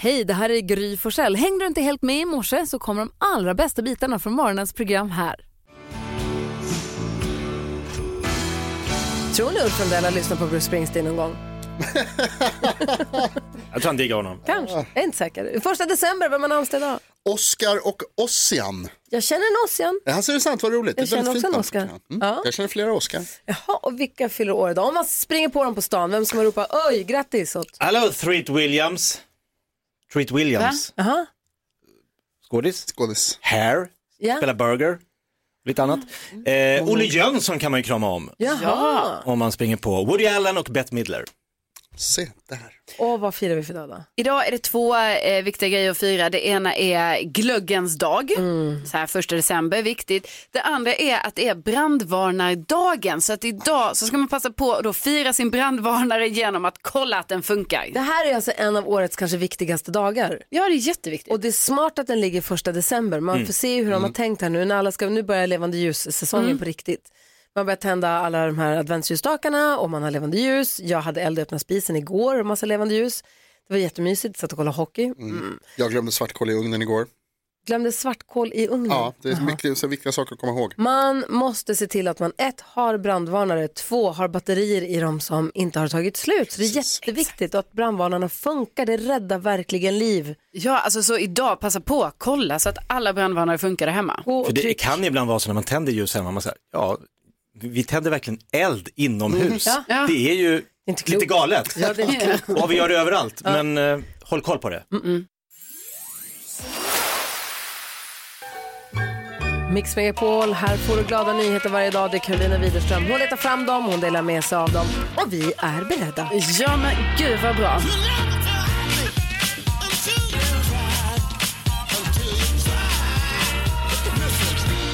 Hej, det här är Gry Forssell. Hängde du inte helt med i morse så kommer de allra bästa bitarna från morgonens program här. Tror ni Ulf Lundell har lyssnat på Bruce Springsteen någon gång? Jag tror han diggar honom. Kanske, jag är inte säker. Första december, vem har namnsdag idag? Oscar och Ossian. Jag känner en Ossian. Ja, ser det sant, vad roligt. Jag känner också en Oscar. Mm. Ja. Jag känner flera Oscar. Jaha, och vilka fyller år idag? Om man springer på dem på stan, vem ska man ropa oj, grattis åt? Hallå, Treat Williams. Treat Williams. Jaha, Skådis. Skådis. Hair. ja. Spelar burger. Lite annat. Eh, Olle Jönsson kan man ju krama om. Jaha. Om man springer på Woody Allen och Bette Midler. Se där. Och vad firar vi för dag då? Idag är det två eh, viktiga grejer att fira. Det ena är glöggens dag, så här första december, viktigt. Det andra är att det är brandvarnardagen, så att idag så ska man passa på att då fira sin brandvarnare genom att kolla att den funkar. Det här är alltså en av årets kanske viktigaste dagar. Ja, det är jätteviktigt. Och det är smart att den ligger första december. Man får se hur de har tänkt här nu när alla ska, nu börjar levande ljus-säsongen på riktigt. Man börjar tända alla de här adventsljusstakarna och man har levande ljus. Jag hade eld och öppna spisen igår och massa levande ljus. Det var jättemysigt, satt och kollade hockey. Mm. Jag glömde svartkål i ugnen igår. Glömde svartkål i ugnen. Ja, det är mycket, så viktiga saker att komma ihåg. Man måste se till att man ett har brandvarnare, två har batterier i dem som inte har tagit slut. Så det är jätteviktigt och att brandvarnarna funkar, det räddar verkligen liv. Ja, alltså så idag, passa på, kolla så att alla brandvarnare funkar där hemma. För det kan ibland vara så när man tänder ljus hemma, man säger, ja, vi tänder verkligen eld inomhus. Ja. Det är ju Inte lite galet. Ja, det är. Och vi gör det överallt, men eh, håll koll på det. Mix Megapol, här får du glada nyheter varje dag. Det är Karolina Widerström. Hon letar fram dem, hon delar med sig av dem och vi är beredda. Ja, men gud vad bra.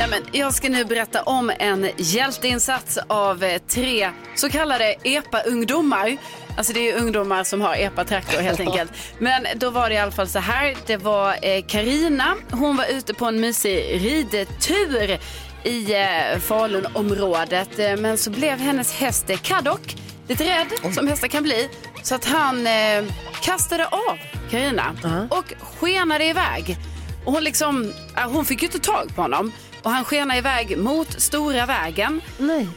Ja, men jag ska nu berätta om en hjälteinsats av eh, tre så kallade EPA-ungdomar. Alltså det är ungdomar som har EPA-traktor helt enkelt. Men då var det i alla fall så här. Det var Karina. Hon var ute på en mysig ridtur i eh, Falunområdet. Eh, Men så blev hennes häst eh, Kaddock lite rädd, som hästar kan bli. Så att han eh, kastade av Karina och skenade iväg. Och hon, liksom, hon fick ju inte tag på honom. Och han skenade iväg mot stora vägen. Nej.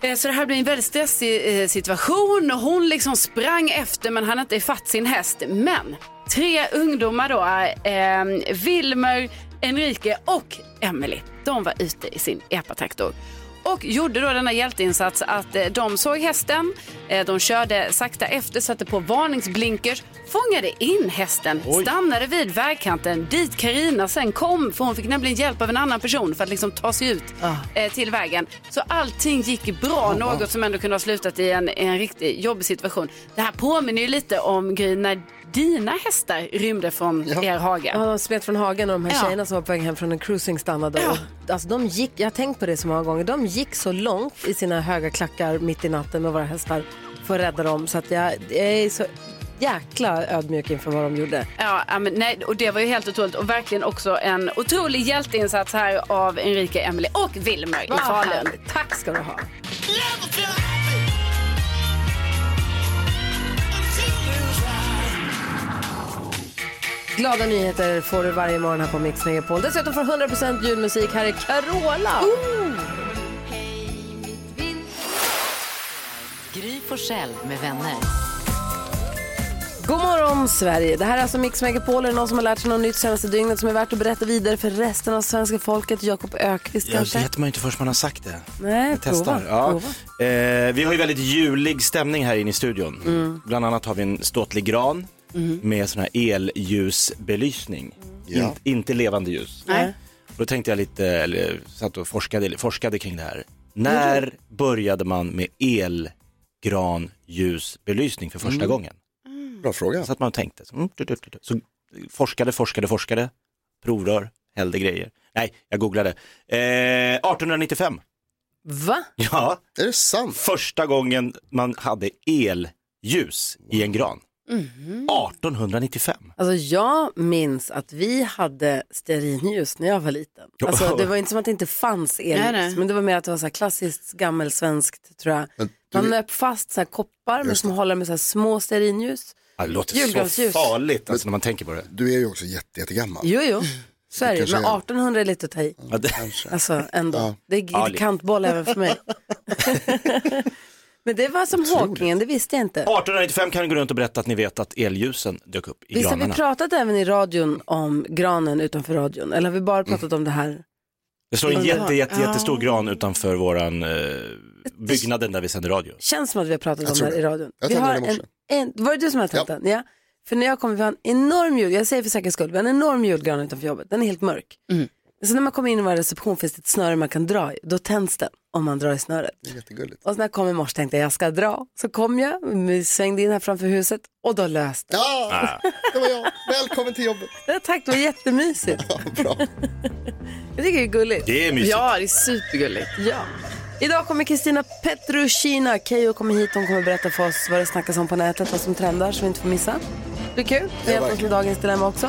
Eh, Så det här blir en väldigt stressig eh, situation och hon liksom sprang efter men hann inte ifatt sin häst. Men tre ungdomar då, eh, Wilmer, Enrique och Emily, de var ute i sin epatraktor. Och gjorde då denna hjälteinsats att eh, de såg hästen, eh, de körde sakta efter, satte på varningsblinkers, fångade in hästen, stannade vid vägkanten dit Karina sen kom för hon fick nämligen hjälp av en annan person för att liksom ta sig ut eh, till vägen. Så allting gick bra, något som ändå kunde ha slutat i en, en riktigt jobbig situation. Det här påminner ju lite om Gry när dina hästar rymde från er hage. Ja, de smet från hagen och de här Ja. tjejerna som var på väg hem från en cruising stannade. Ja. Och, alltså, de gick, jag har tänkt på det så många gånger, de gick så långt i sina höga klackar mitt i natten med våra hästar för att rädda dem. Så att jag, jag är så jäkla ödmjuk inför vad de gjorde. Ja, ja, men nej, och det var ju helt otroligt och verkligen också en otrolig hjälteinsats här av Enrique, Emily och Wilmer i Falun. Tack ska du ha. Glada nyheter får du varje morgon här på Mix Megapol. Dessutom får du 100% julmusik. Här är Carola. Gry Forssell med vänner. God morgon Sverige. Det här är alltså Mix Megapol. Är det någon som har lärt sig något nytt senaste dygnet som är värt att berätta vidare för resten av svenska folket? Jakob Ökvist Jag kanske? vet man ju inte först man har sagt det. Nej, Jag testar. prova. Ja. prova. Eh, vi har ju väldigt julig stämning här inne i studion. Mm. Bland annat har vi en ståtlig gran med sån här elljusbelysning. Ja. In, inte levande ljus. Nej. Då tänkte jag lite, eller satt och forskade, forskade kring det här. När började man med elgranljusbelysning för första gången? Bra fråga. Så att man tänkte. Så, mm, du, du, du, du. så forskade, forskade, forskade. Provrör, hällde grejer. Nej, jag googlade. Eh, 1895. Va? Ja, Är det sant? första gången man hade elljus i en gran. 1895. Alltså jag minns att vi hade stearinljus när jag var liten. Alltså, det var inte som att det inte fanns elljus, Nej, nej. men det var mer att det var så här klassiskt gammelsvenskt tror jag. Men Man du, nöp fast så här koppar med små hållare med så här små stearinljus. Ja, det låter så farligt alltså, när man tänker på det. Du är ju också jätte, jättegammal. Jo, jo, så är det. Men är- 1800 är lite att ta i. Ja, det, Alltså ändå. Ja. Det är kantboll även för mig. Men det var som Håkingen, det visste jag inte. 1895 kan ni gå runt och berätta att ni vet att elljusen dök upp i Visst har vi granarna. pratat även i radion om granen utanför radion? Eller har vi bara pratat om det här? Det står en jätte, jätte, jättestor gran utanför våran eh, byggnaden där vi sänder radio. Känns som att vi har pratat om tror det här i det. radion. Jag vi tände har den i en, morse. en, var det du som hade tänt Ja. den? Ja. För när jag kommer, vi har en enorm jul, jag säger för säkerhets skull, vi har en enorm julgran utanför jobbet. Den är helt mörk. Så när man kommer in i vår reception finns det ett snöre man kan dra i. Då tänds den om man drar i snöret. Det är jättegulligt. Och när jag kom i morse tänkte jag jag ska dra. Så kom jag, vi svängde in här framför huset och då löste det. Ja, det var jag. Välkommen till jobbet. Ja, tack, det var jättemysigt. Bra. Jag tycker det är gulligt. Det är mysigt. Ja, det är supergulligt. Ja. Idag kommer Kristina Petrushina. Keyyo kommer hit. Hon kommer berätta för oss vad det snackas om på nätet, vad som trendar, så vi inte får missa. Det blir kul. Vi hjälper oss med dagens dilemma också.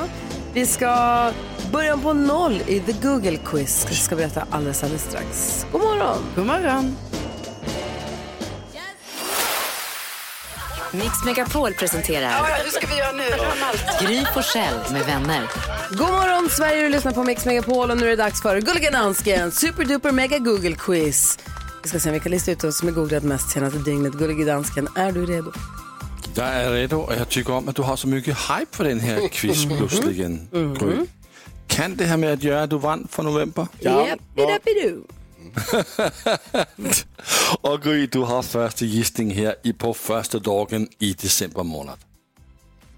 Vi ska börja på noll i The Google Quiz. Jag ska berätta alldeles, alldeles strax. God morgon! God morgon. Mix Megapol presenterar Hur ska vi göra nu? Gry Forssell med vänner. God morgon Sverige, du lyssnar på Mix Megapol och nu är det dags för Gulliga Dansken, Superduper Mega Google Quiz. Vi ska se vilka listor ut oss som är googlat mest senaste dygnet. Gullige Dansken, är du redo? Jag är redo och jag tycker om att du har så mycket hype för den här quiz plötsligen, Gry. Kan det här med att göra att du vann för november? Ja, Jappidappidu. Och Gry, du har första gissning här i på första dagen i december månad.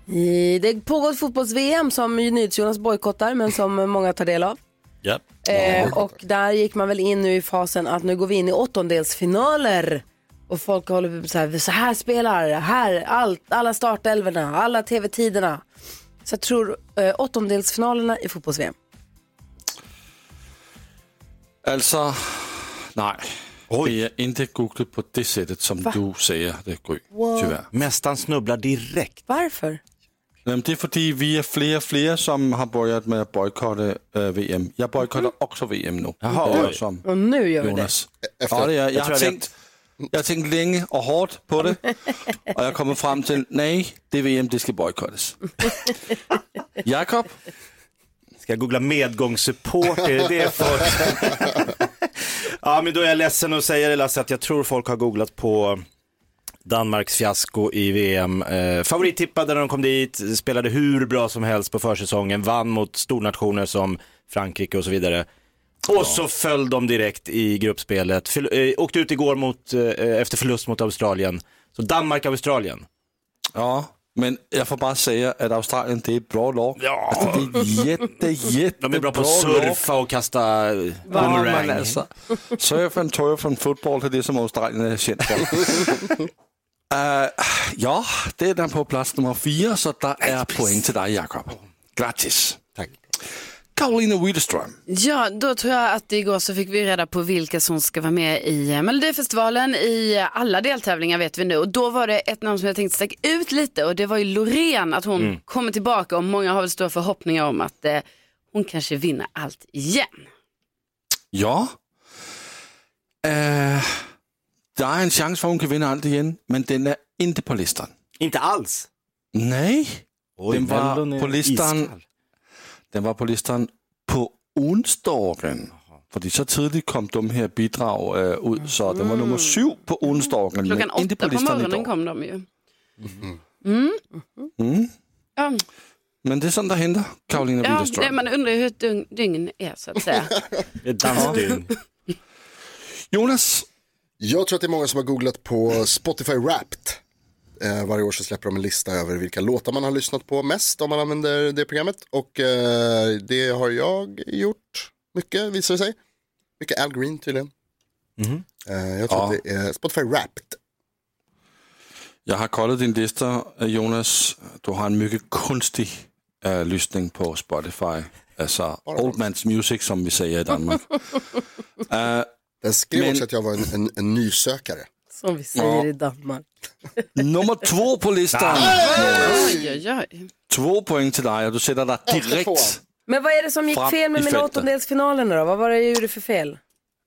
I- Det pågår ett fotbolls-VM som Jonas bojkottar men som många tar del av. Ja. Eh, och där gick man väl in nu i fasen att nu går vi in i åttondelsfinaler. Och folk håller på så här, så här spelar, här, allt, alla startelverna, alla tv-tiderna. Så jag tror eh, åttondelsfinalerna i fotbolls-VM. Alltså, nej. Oj. Det är inte googlat på det sättet som du säger det, Gry. Tyvärr. Mästaren snubblar direkt. Varför? Jamen, det är för att vi är fler och fler som har börjat med att bojkotta äh, VM. Jag bojkottar också VM nu. Jaha, som Och nu gör vi det. Jonas. Efter, Ja, det är, jag, tror har jag tänkt, jag har tänkt länge och hårt på det och jag kommer fram till nej, det VM det ska bojkottas. Jakob, Ska jag googla medgångssupport? Är det det folk... ja, men då är jag ledsen att säga det Lasse, att jag tror folk har googlat på Danmarks fiasko i VM. Eh, favorittippade när de kom dit, spelade hur bra som helst på försäsongen, vann mot stornationer som Frankrike och så vidare. Och så föll de direkt i gruppspelet, Förl- eh, åkte ut igår mot, eh, efter förlust mot Australien. Så Danmark-Australien. ja, men jag får bara säga att Australien det är ett bra lag. Ja. Alltså, det är jätte, jätte De är bra på att lag. surfa och kasta eh, Ja, boomerang. men alltså, surf and turf and football, det är det som Australien är känt för. Eh, ja, det är den på plats nummer fyra, så där är poäng till dig Jakob. Grattis. Tack. Karolina Widerström. Ja, då tror jag att igår så fick vi reda på vilka som ska vara med i Melodifestivalen. I alla deltävlingar vet vi nu. Och då var det ett namn som jag tänkte stack ut lite och det var ju Loreen, att hon kommer tillbaka och många har väl stora förhoppningar om att eh, hon kanske vinner allt igen. Ja. Eh, der er en chans for, at hun kan vinde alt igen, men den er inte på listan. Inte alls. Nej, Oj, Den var är på listan. iskall. Den var på listan på onsdagen. Fordi så tidligt kom de her bidrag øh, ud, så den var nummer syv på onsdagen, Klockan men inte på på listan morgonen idag. kom de ju. Mm. Ja, Men det är sådan, der henter Karolina ja Widerström. det, man undrar ju hur ett dygn, dygn är så att säga. Det är dansdygn. Jonas, Jag tror att det är många som har googlat på Spotify Wrapped. Eh, varje år så släpper de en lista över vilka låtar man har lyssnat på mest om man använder det programmet. Och eh, det har jag gjort mycket visar det sig. Mycket Al Green tydligen. Eh, jag tror Ja. att det är Spotify Wrapped. jeg har koldet din lista, øh, Jonas. Du har en mycket kunstig øh, lyssning på Spotify. Altså old man's music, som vi säger i Danmark. Øh, Den skrev Men- också att jag var en, en, en nysökare. Som vi säger i Danmark. nummer två på listan. Oj, oj, oj. Två poäng till dig och du sätter dig direkt. Men vad är det som gick fel med fältet. åttondelsfinalerna då? Vad var det jag gjorde för fel?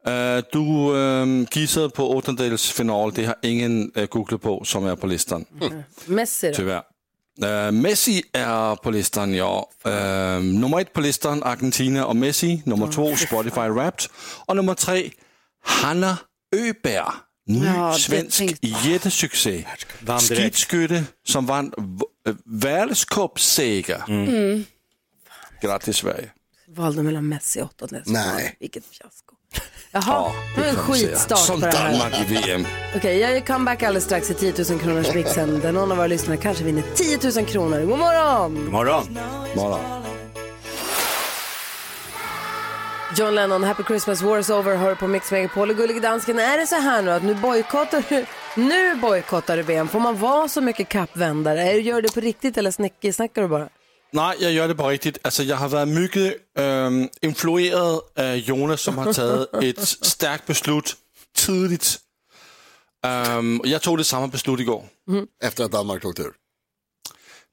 Uh, du uh, gissade på åttondelsfinal. Det har ingen uh, googlat på som är på listan. Messi då? Tyvärr. Uh, Messi är på listan, ja. Uh, nummer ett på listan, Argentina och Messi. Nummer två, Spotify Wrapped. Och nummer tre, Hanna Öberg. Ny Ja, det svensk tänkte- jättesuccé. Skidskytte som vann eh, världscupseger. Mm. Grattis Sverige. Valde mellan Messi och åttondelsfinal. Nej. Vilket fiasko. Jaha, nu är en kan man säga. skitstart Som på det här. Danmark i VM. Okej, jag är comeback alldeles strax i 10 000 kronors mixen där någon av våra lyssnare kanske vinner 10 000 kronor. God morgon! God morgon. Morgon. John Lennon, Happy Christmas, War is over, hör på Mix Megapol och Gullige Dansken. Är det så här nu att nu bojkottar du, nu bojkottar du VM? Får man vara så mycket kappvändare? Är- Gör du det på riktigt eller snack- snackar du bara? Nej, jag gör det på riktigt. Alltså, jag har varit mycket ähm, influerad av Jonas som har tagit ett starkt beslut tidigt. Ähm, jag tog det samma beslut igår. Efter att Danmark åkte ur.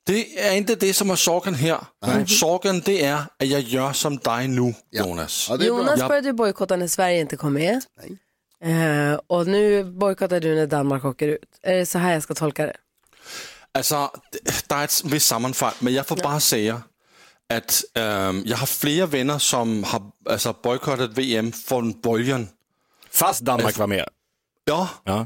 Det är inte det som är saken här. Saken det är att jag gör som dig nu, Ja. Jonas. Ja, är Jonas började ju bojkotta när Sverige inte kom med. Eh, och nu bojkottar du när Danmark åker ut. Är det så här jag ska tolka det? Alltså, det- der er et vist sammenfald, men jeg får bare sige, at øhm, jeg har flere venner, som har altså, boykottet VM från böljan. Fast Danmark var med. Ja, Ja.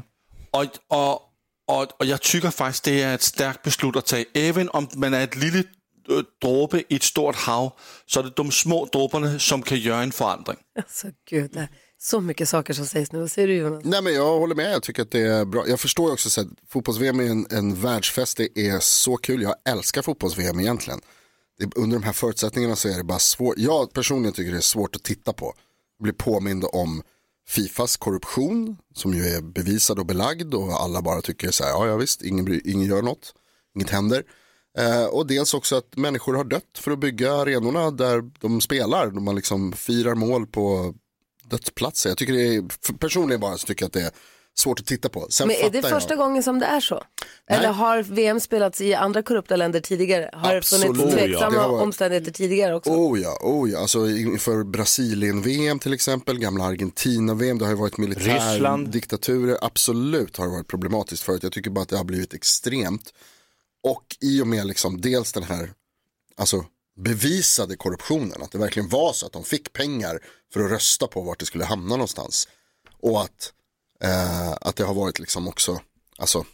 og, og, og, og jeg tycker faktiskt, det är ett starkt beslut att ta. Även om man är ett litet øh, dråbe i ett stort hav, så är det de små dråberna som kan göra en förändring. Alltså gud, det är så mycket saker som sägs nu. Vad säger du Jonas? Nej men jag håller med, jag tycker att det är bra. Jag förstår också så att fotbolls-VM är en, en världsfest, det är så kul. Jag älskar fotbolls-VM egentligen. Det, under de här förutsättningarna så är det bara svårt. Jag personligen tycker det är svårt att titta på. Blir påmind om Fifas korruption som ju är bevisad och belagd och alla bara tycker så här, ja, ja visst, ingen, bry- ingen gör något, inget händer. Eh, och dels också att människor har dött för att bygga arenorna där de spelar, då man liksom firar mål på dödsplatser. Jag tycker det är, personligen bara så tycker jag att det är svårt att titta på. Sen Men är det första jag. gången som det är så? Eller har VM spelats i andra korrupta länder tidigare? Har det Absolut, funnits ja. tveksamma Det har varit- omständigheter tidigare också? Oh ja, oh ja, alltså inför Brasilien-VM till exempel, gamla Argentina-VM, det har ju varit militärdiktaturer, absolut har det varit problematiskt förut. Jag tycker bara att det har blivit extremt. Och i och med liksom dels den här, alltså bevisade korruptionen, att det verkligen var så att de fick pengar för att rösta på vart det skulle hamna någonstans. Och att, eh, att det har varit liksom också, alltså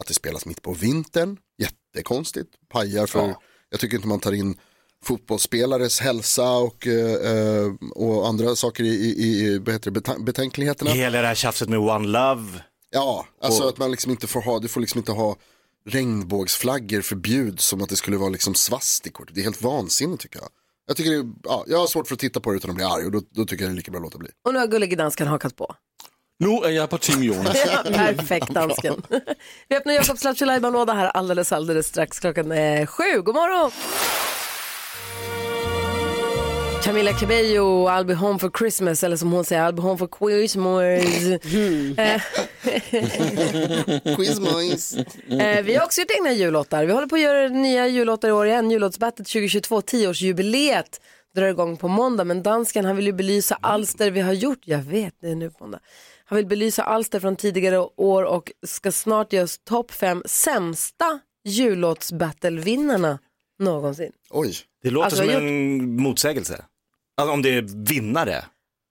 att det spelas mitt på vintern, jättekonstigt, pajar för, jag tycker inte man tar in fotbollsspelares hälsa och, eh, eh, och andra saker i, i, i vad heter det, beta- betänkligheterna. Hela det här tjafset med One Love. Ja, alltså Och- att man liksom inte får ha, du får liksom inte ha regnbågsflaggor förbjuds som att det skulle vara liksom svastikor. Det är helt vansinnigt tycker jag. Jag, tycker det är, ja, jag har svårt för att titta på det utan att bli arg och då, då tycker jag det är lika bra att låta bli. Och nu har Gullige Dansken hakat på. Nu är jag på Team Jonas. Ja, perfekt dansken. Vi öppnar Jakobs Lattjo låda här alldeles, alldeles strax. Klockan är sju. God morgon! Camila Cabello, I'll be home for Christmas, eller som hon säger, I'll be home for Christmas. Eh, Quizmois. eh, vi har också gjort egna jullåtar. Vi håller på att göra nya jullåtar i år igen. Jullåtsbattet 2022, 10-årsjubileet drar igång på måndag. Men dansken han vill ju belysa alster vi har gjort. Jag vet, det är nu på måndag. Han vill belysa alster från tidigare år och ska snart ge oss topp fem sämsta jullåtsbattle-vinnarna någonsin. Oj, Det låter Alltså, som jag en motsägelse. Alltså, om det är vinnare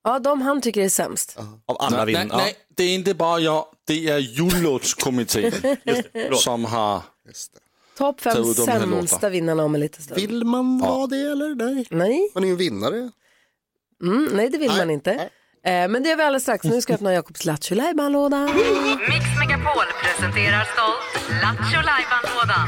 Ja, de han tycker är sämst. av alla nej, nej, vinnare. nej, det är inte bara jag, det är jullåtskommittén som har... just det. Topp fem sämsta vinnarna om en liten stund. Vill man vara det eller nej? Nej. Man är ju en vinnare. Mm, nej, det vill Nej, man inte. Eh, men det gör vi alldeles strax. Nu ska jag öppna Jakobs Lattjo låda Mix Megapol presenterar stolt Lattjo Lajban-lådan.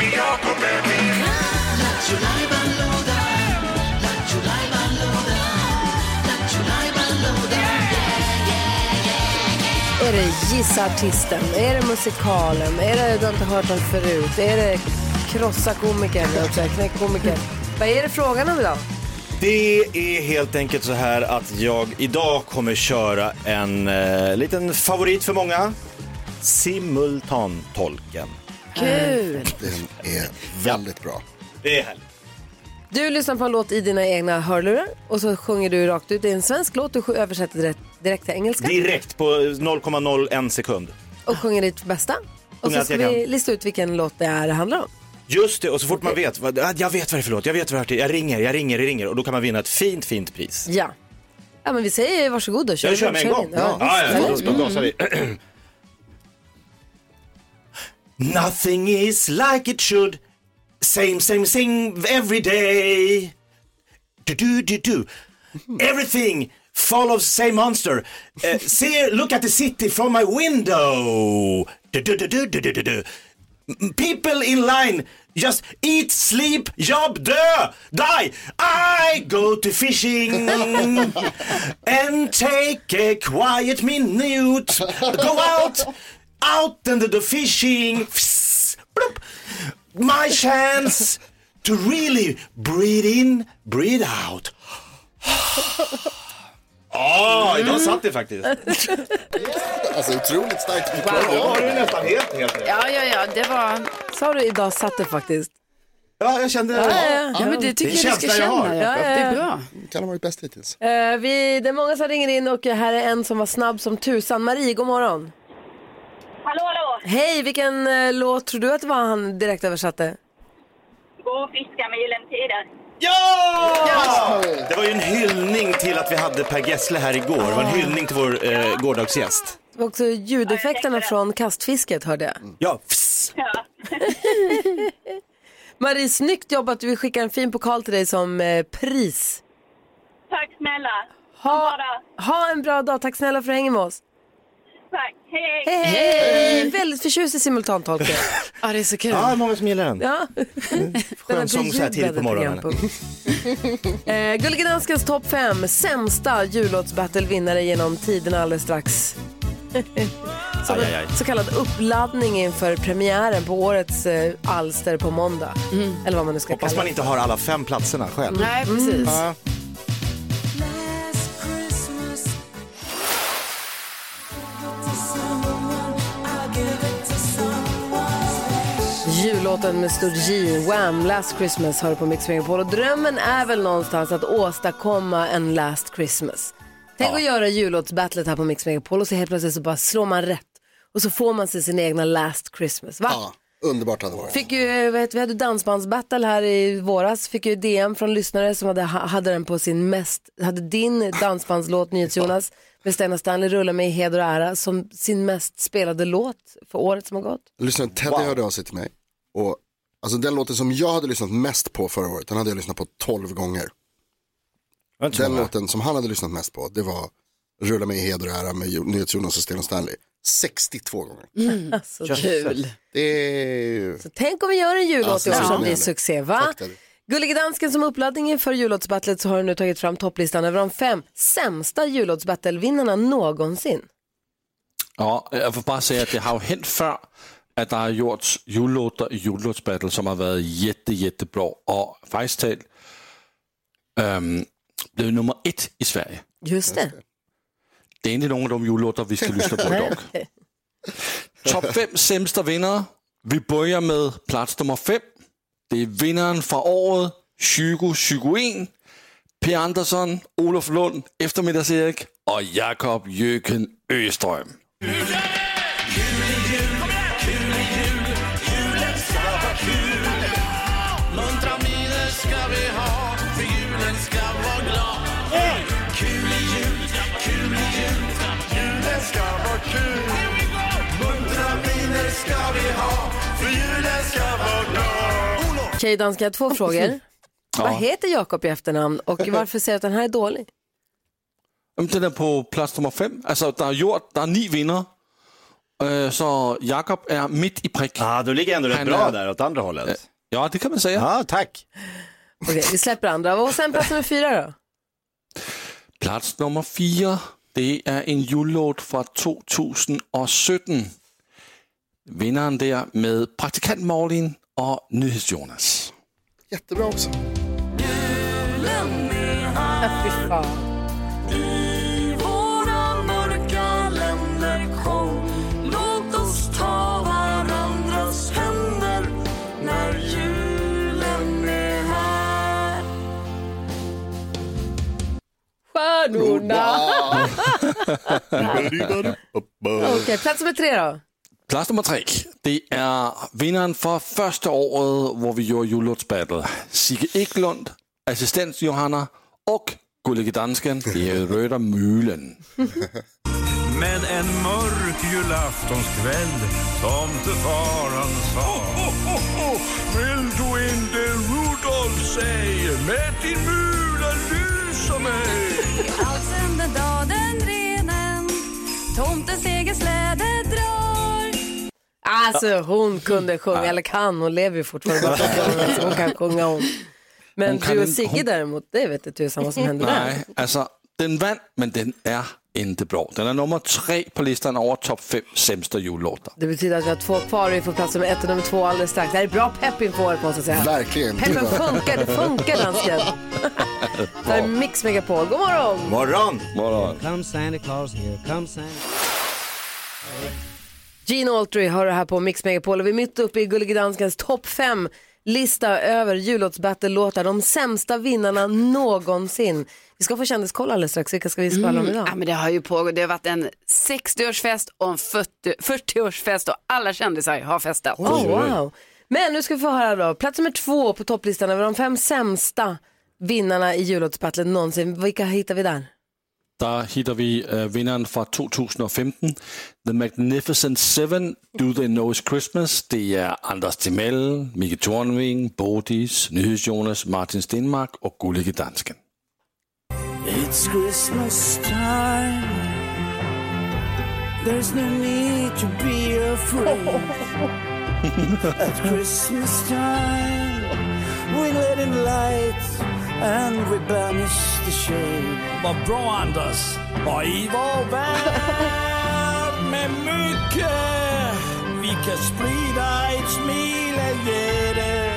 Är det Gissa Artisten? Är det musikalen? Är det Du har inte hört den förut? Är det Krossa komikern? Knäck komikern? Vad är det frågan om idag? Det är helt enkelt så här att jag idag kommer köra en eh, liten favorit för många. Simultantolken. Kul! Den är väldigt bra. Det är härligt. Du lyssnar på en låt i dina egna hörlurar och så sjunger du rakt ut. Det är en svensk låt, du översätter direkt, direkt till engelska Direkt på 0,01 sekund. och sjunger ditt bästa. Och så allt ska jag vi lista ut vilken låt det är det handlar om. Just det, och så fort man vet, vad, ah, jag vet vad det är för låt, jag vet vad det är, jag ringer, jag ringer, jag ringer och då kan man vinna ett fint, fint pris. Ja. Ja, men vi säger varsågod och kör. Jag kör med en gång. Ja, Ja, då, då gasar vi. Nothing is like it should. Same, same, same every day. Do, do, do, do. Everything follows same monster. Uh, see, look at the city from my window. Do, do, do, do, do, do, do, People in line just eat, sleep, job, dö, die. I go to fishing and take a quiet minute. Go out, out and do fishing. My chance to really breathe in, breathe out. Ja, oh, idag satt det faktiskt. Alltså otroligt starkt. Ja, det är nästan helt, helt rätt. Ja, ja, ja, det var... Sa du idag satt det faktiskt? Ja, jag kände det. Ja, ja, Ja, men det tycker Det är jag du ska känslan jag har. känna. Ja, ja, Det är bra. Kan ha varit bäst hittills. Eh, vi, det är många som ringer in och här är en som var snabb som tusan. Marie, god morgon. Hallå, hallå! Hej, vilken eh, låt tror du att det var han direkt översatte? Gå och fiska med Gyllene Tider. Ja! Det var ju en hyllning till att vi hade Per Gessle här igår. Det var en hyllning till vår eh, gårdagsgäst. Det var också ljudeffekterna från kastfisket hörde jag. Ja, fss. Ja. Marie, snyggt jobbat. Vi skickar en fin pokal till dig som eh, pris. Tack snälla. Ha, ha en bra dag. Tack snälla för att du hänger med oss. Tack. Hej, hej. Hej! Väldigt förtjust i simultantolkning. Ja, det är så kul. Ja, många som gillar den. Ja. Skön sång så här tidigt på morgonen. eh, Gullige Danskens topp 5 sämsta jullåtsbattle-vinnare genom tiderna alldeles strax. Som Aj, aj, aj. en så kallad uppladdning inför premiären på årets eh, alster på måndag. Eller vad man nu ska Hoppas kalla man det. inte har alla fem platserna själv. Nej, precis. Ja. Jullåten med stort J, Wham! Last Christmas hör på Mix Megapol. Och drömmen är väl någonstans att åstadkomma en Last Christmas. Tänk att göra jullåtsbattlet här på Mix Megapol och så helt plötsligt så bara slår man rätt. Och så får man sig sin egna Last Christmas. Va? Ja, underbart hade det varit. Fick ju, vet, vi hade dansbandsbattle här i våras, fick ju DM från lyssnare som hade, hade den på sin mest, hade din dansbandslåt NyhetsJonas med Stena Stanley Rulla mig i heder och ära som sin mest spelade låt för året som har gått. Lyssnaren Teddy hörde av sig till mig. Och, alltså den låten som jag hade lyssnat mest på förra året, den hade jag lyssnat på 12 gånger. Den låten som han hade lyssnat mest på, det var Rulla mig i heder och ära med Jo- NyhetsJonas och Sten Stanley. 62 gånger. Alltså, kul. Det är. Så tänk om vi gör en jullåt i år Alltså, som blir succé, va? Teddy. Gullige Dansken som uppladdning inför jullåtsbattlet så har du nu tagit fram topplistan över de fem sämsta jullåtsbattle-vinnarna någonsin. Ja, jag får bara säga att det har ju hänt förr att det har gjorts jullåtar i jullåtsbattle som har varit jätte, jättebra och faktiskt talt ähm, blivit nummer ett i Sverige. Just det. Det är inte någon av de jullåtar vi ska lyssna på idag. Topp fem sämsta vinnare. Vi börjar med plats nummer fem. Det är vinnaren för året 2021. P. Andersson, Olof Lund, Eftermiddags-Erik och Jakob Jöken Öström. Okej, jag har två frågor. Vad Ja. heter Jakob i efternamn och varför säger du att den här är dålig? Den är på plats nummer fem. Alltså, der er gjort, der er ni vinnare. Øh, så Jakob är mitt i prick. Ja, då ligger ändå rätt Han bra är- där åt andra hållet. Ja, det kan man säga. Ja, tack. Okej, vi släpper andra. Och sen plats nummer fyra då? Plats nummer fire, det er en jullåt fra 2017. Vinderen der med praktikant Marlin og NyhedsJonas. Jättebra också. Fy fan. Stjärnorna. Okej, plats nummer tre då? Plats nummer tre. Det är vinnaren för första året hvor vi gjorde jullåtsbattle. Sigge Eklund, assistent Johanna och Gullige Dansken, Röda Mulen. Men en mörk julaftonskväll Tomtefar han sa Vill du inte Rudolf säg med din mula lysa mig Allt den dag den renen Tomtens egen släde Alltså hon kunde sjunga, eller kan, hon lever ju fortfarande. att Hon kan sjunga hon. Men Hon kan du och Sigge hon- däremot, det vet inte tusan vad som hände där. Nej, alltså den vann, men den är inte bra. Den är nummer tre på listan över topp fem sämsta jullåtar. Det betyder att vi har två kvar och vi får plats nummer ett och nummer två alldeles strax. Det här är bra pepp inför året måste jag säga. Verkligen. Peppen funkar, det funkar dansken. Det här är Mix Megapol, god morgon! Morgon! Morgon. Come Santa Claus, here comes Santa Gene Autry har det här på Mix Megapol och vi är mitt uppe i Gullige Danskens topp fem lista över jullåtsbattle-låtar, de sämsta vinnarna någonsin. Vi ska få kändiskoll alldeles strax, vilka ska vi skvallra om idag? Ja, men det har ju pågått, det har varit en 60-årsfest och en 40 40-årsfest och alla kändisar har festat. Oh, wow. Men nu ska vi få höra då, plats nummer två på topplistan över de fem sämsta vinnarna i jullåtsbattlet någonsin. Vilka hittar vi där? Där hittar vi äh, vinnaren från 2015, The Magnificent Seven, Do They Know It's Christmas. Det är Anders Timell, Micke Tornving, Bodis, NyhetsJonas, Martin Stenmark och Gullige Dansken. It's Christmas time There's no need to be afraid At Christmas time We let in light And we banish the shade Vad bra Anders! Och i vår värld med mycket Vi kan sprida ett smileglädje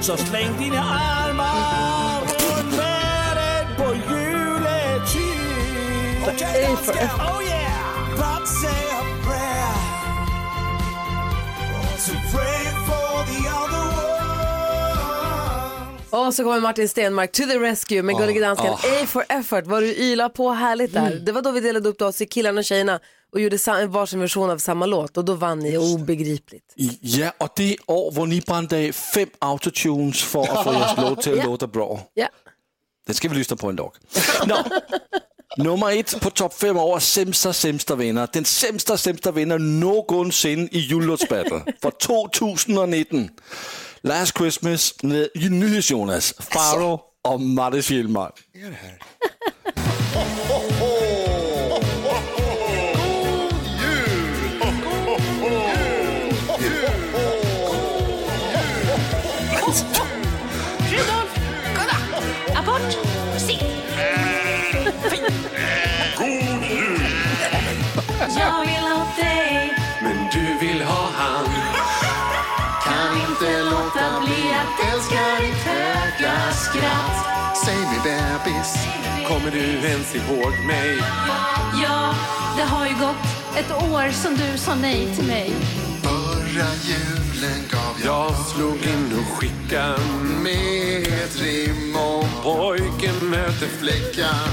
Så släng dina armar runt världen på juletid Okej, för- Oh yeah! But say a prayer To pray for the other Och så kommer Martin Stenmark to the rescue med Gullige Dansken. A for effort, vad du ylar på härligt där. Det var då vi delade upp oss i killarna och tjejerna och gjorde varsin version av samma låt och då vann ni obegripligt. Ja, och det år hvor ni brändade fem autotunes för att få jeres låt till att låta bra. Ja. Den ska vi lyssna på en dag. Nå, nummer ett på topp fem år sämsta, sämsta vinnare. Den sämsta, sämsta vinnare någonsin i jullåtsbattle för 2019. Last Christmas med NyhetsJonas, Faro och Mattis Gillmark. kommer du ens ihåg mig? Ja, det har ju gått ett år som du sa nej till mig Förra julen gav jag slog in och skickade med ett rim om pojken möter flickan.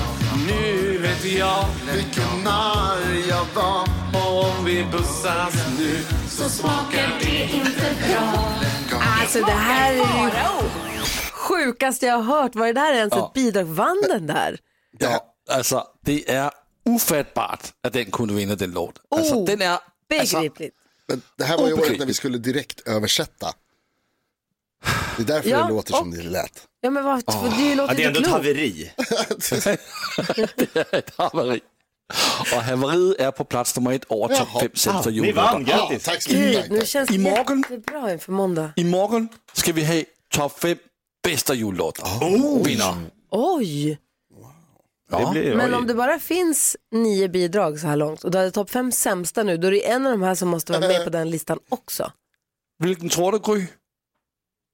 Nu vet jag vilken narr jag var. Om vi pussas nu så smakar det inte bra. Alltså det här är ju sjukaste jag har hört. Var det där ens Ja. ett bidrag? Vann den där? Ja, alltså det är ofattbart att den kunde vinna den låt. Alltså, Oh, den är, alltså, Begripligt. Men det här var ju året när vi skulle direkt översätta. Det är därför Ja, det låter som och- det lät. Ja men vad, för det låter Ja, det är ändå ett haveri. det är ett haveri. Och haveriet är på plats nummer ett över topp fem sämsta Ni vann, jullåtar. grattis! Tack så mycket. Nu känns det Imorgon- jättebra inför måndag. Imorgon ska vi ha topp fem bästa jullåtar. Oh. Vinner. Oj! Det blir, Men om det bara finns nio bidrag så här långt och du hade topp fem sämsta nu, då är det en av de här som måste vara med på den listan också. Vilken tror du Gry?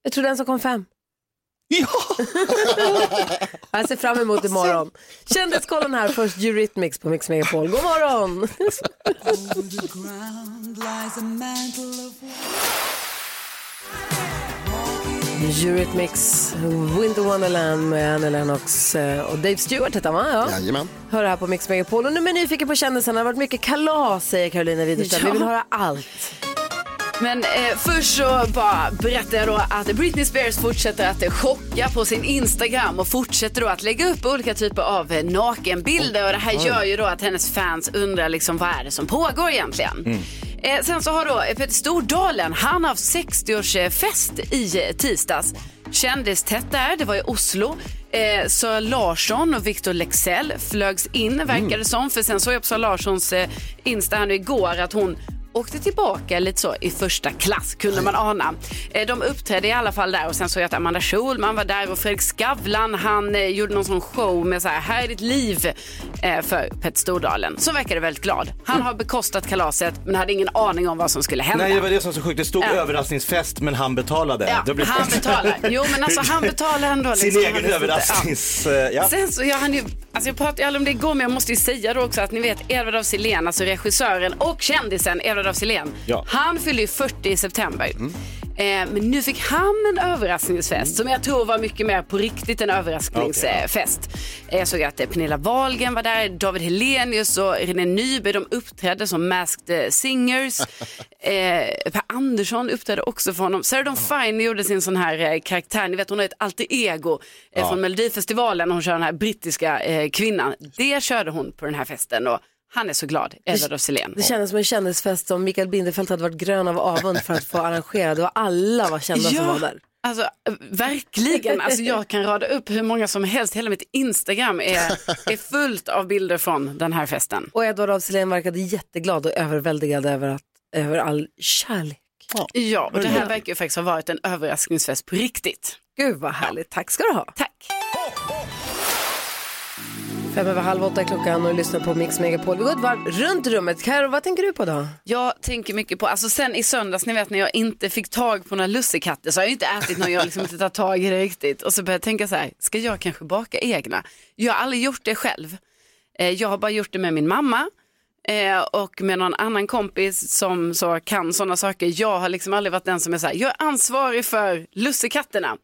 Jag tror den som kom fem. Ja! Jag ser fram emot imorgon. Kändiskollen här, först Eurythmics på Mix Megapol. God morgon! Eurythmics, Winter Wonderland med Annie Lennox eh, och Dave Stewart heter han va? Ja. Jajamän. Hör här på Mix Megapol. Och nu är jag nyfiken på kändisarna. Det har varit mycket kalas säger Carolina Widerström. Vi vill höra allt. Men eh, först så bara berättar jag då att Britney Spears fortsätter att chocka på sin Instagram och fortsätter då att lägga upp olika typer av eh, nakenbilder och det här gör ju då att hennes fans undrar liksom vad är det som pågår egentligen. Eh, sen så har då eh, Peter Stordalen, han har haft 60-årsfest i eh, tisdags. Kändistätt där, det var i Oslo. Eh, Sara Larsson och Victor Lexell flögs in verkade det som. För sen såg jag på Sara Larssons eh, Insta här nu igår att hon åkte tillbaka lite så i första klass kunde man ana. Eh, De uppträdde i alla fall där och sen såg jag att Amanda Schulman var där och Fredrik Skavlan han eh, gjorde någon sån show med så här, här är ditt liv eh, för Petter Stordalen. Så verkade väldigt glad. Han har bekostat kalaset men hade ingen aning om vad som skulle hända. Nej, det var det som var så sjukt. Det stod Ja. överraskningsfest men han betalade. Ja, Det blir- han betalar. Jo men alltså han betalar ändå. Sin liksom. egen inte- ja. överrasknings... Ja. Sen så, jag, han ju, alltså jag pratade aldrig om det igår men jag måste ju säga då också att ni vet Edvard af Sillén, alltså regissören och kändisen Edvard af Sillén. Ja. Han fyllde ju 40 i september. Eh, men nu fick han en överraskningsfest som jag tror var mycket mer på riktigt en överraskningsfest. Eh, Jag såg att eh, Pernilla Wahlgren var där, David Helenius och René Nyberg de uppträdde som Masked eh, Singers. Eh, per Andersson uppträdde också för honom. Sarah Dawn Fine gjorde sin sån här eh, karaktär, ni vet hon har ett alter ego eh, Ja. från Melodifestivalen och hon kör den här brittiska eh, kvinnan. Det körde hon på den här festen och han är så glad, Edvard af Sillén. Det kändes som en kändisfest som Mikael Bindefeld hade varit grön av avund för att få arrangera och alla var kända som var där. Alltså verkligen, alltså, jag kan rada upp hur många som helst. Hela mitt Instagram är, är fullt av bilder från den här festen. Och Edvard af Sillén verkade jätteglad och överväldigad över, att, över all kärlek. Ja, och det här verkar ju faktiskt ha varit en överraskningsfest på riktigt. Gud vad härligt, tack ska du ha. Tack. Fem över halv åtta klockan och lyssnar på Mix Megapol. Vi går ett varv runt rummet. Karo, vad tänker du på då? Jag tänker mycket på, alltså sen i söndags, ni vet när jag inte fick tag på några lussekatter så har jag inte ätit någon, jag har liksom inte tagit tag i det riktigt. Och så började jag tänka så här, ska jag kanske baka egna? Jag har aldrig gjort det själv. Eh, Jag har bara gjort det med min mamma eh, och med någon annan kompis som så kan sådana saker. Jag har liksom aldrig varit den som är så här, jag är ansvarig för lussekatterna.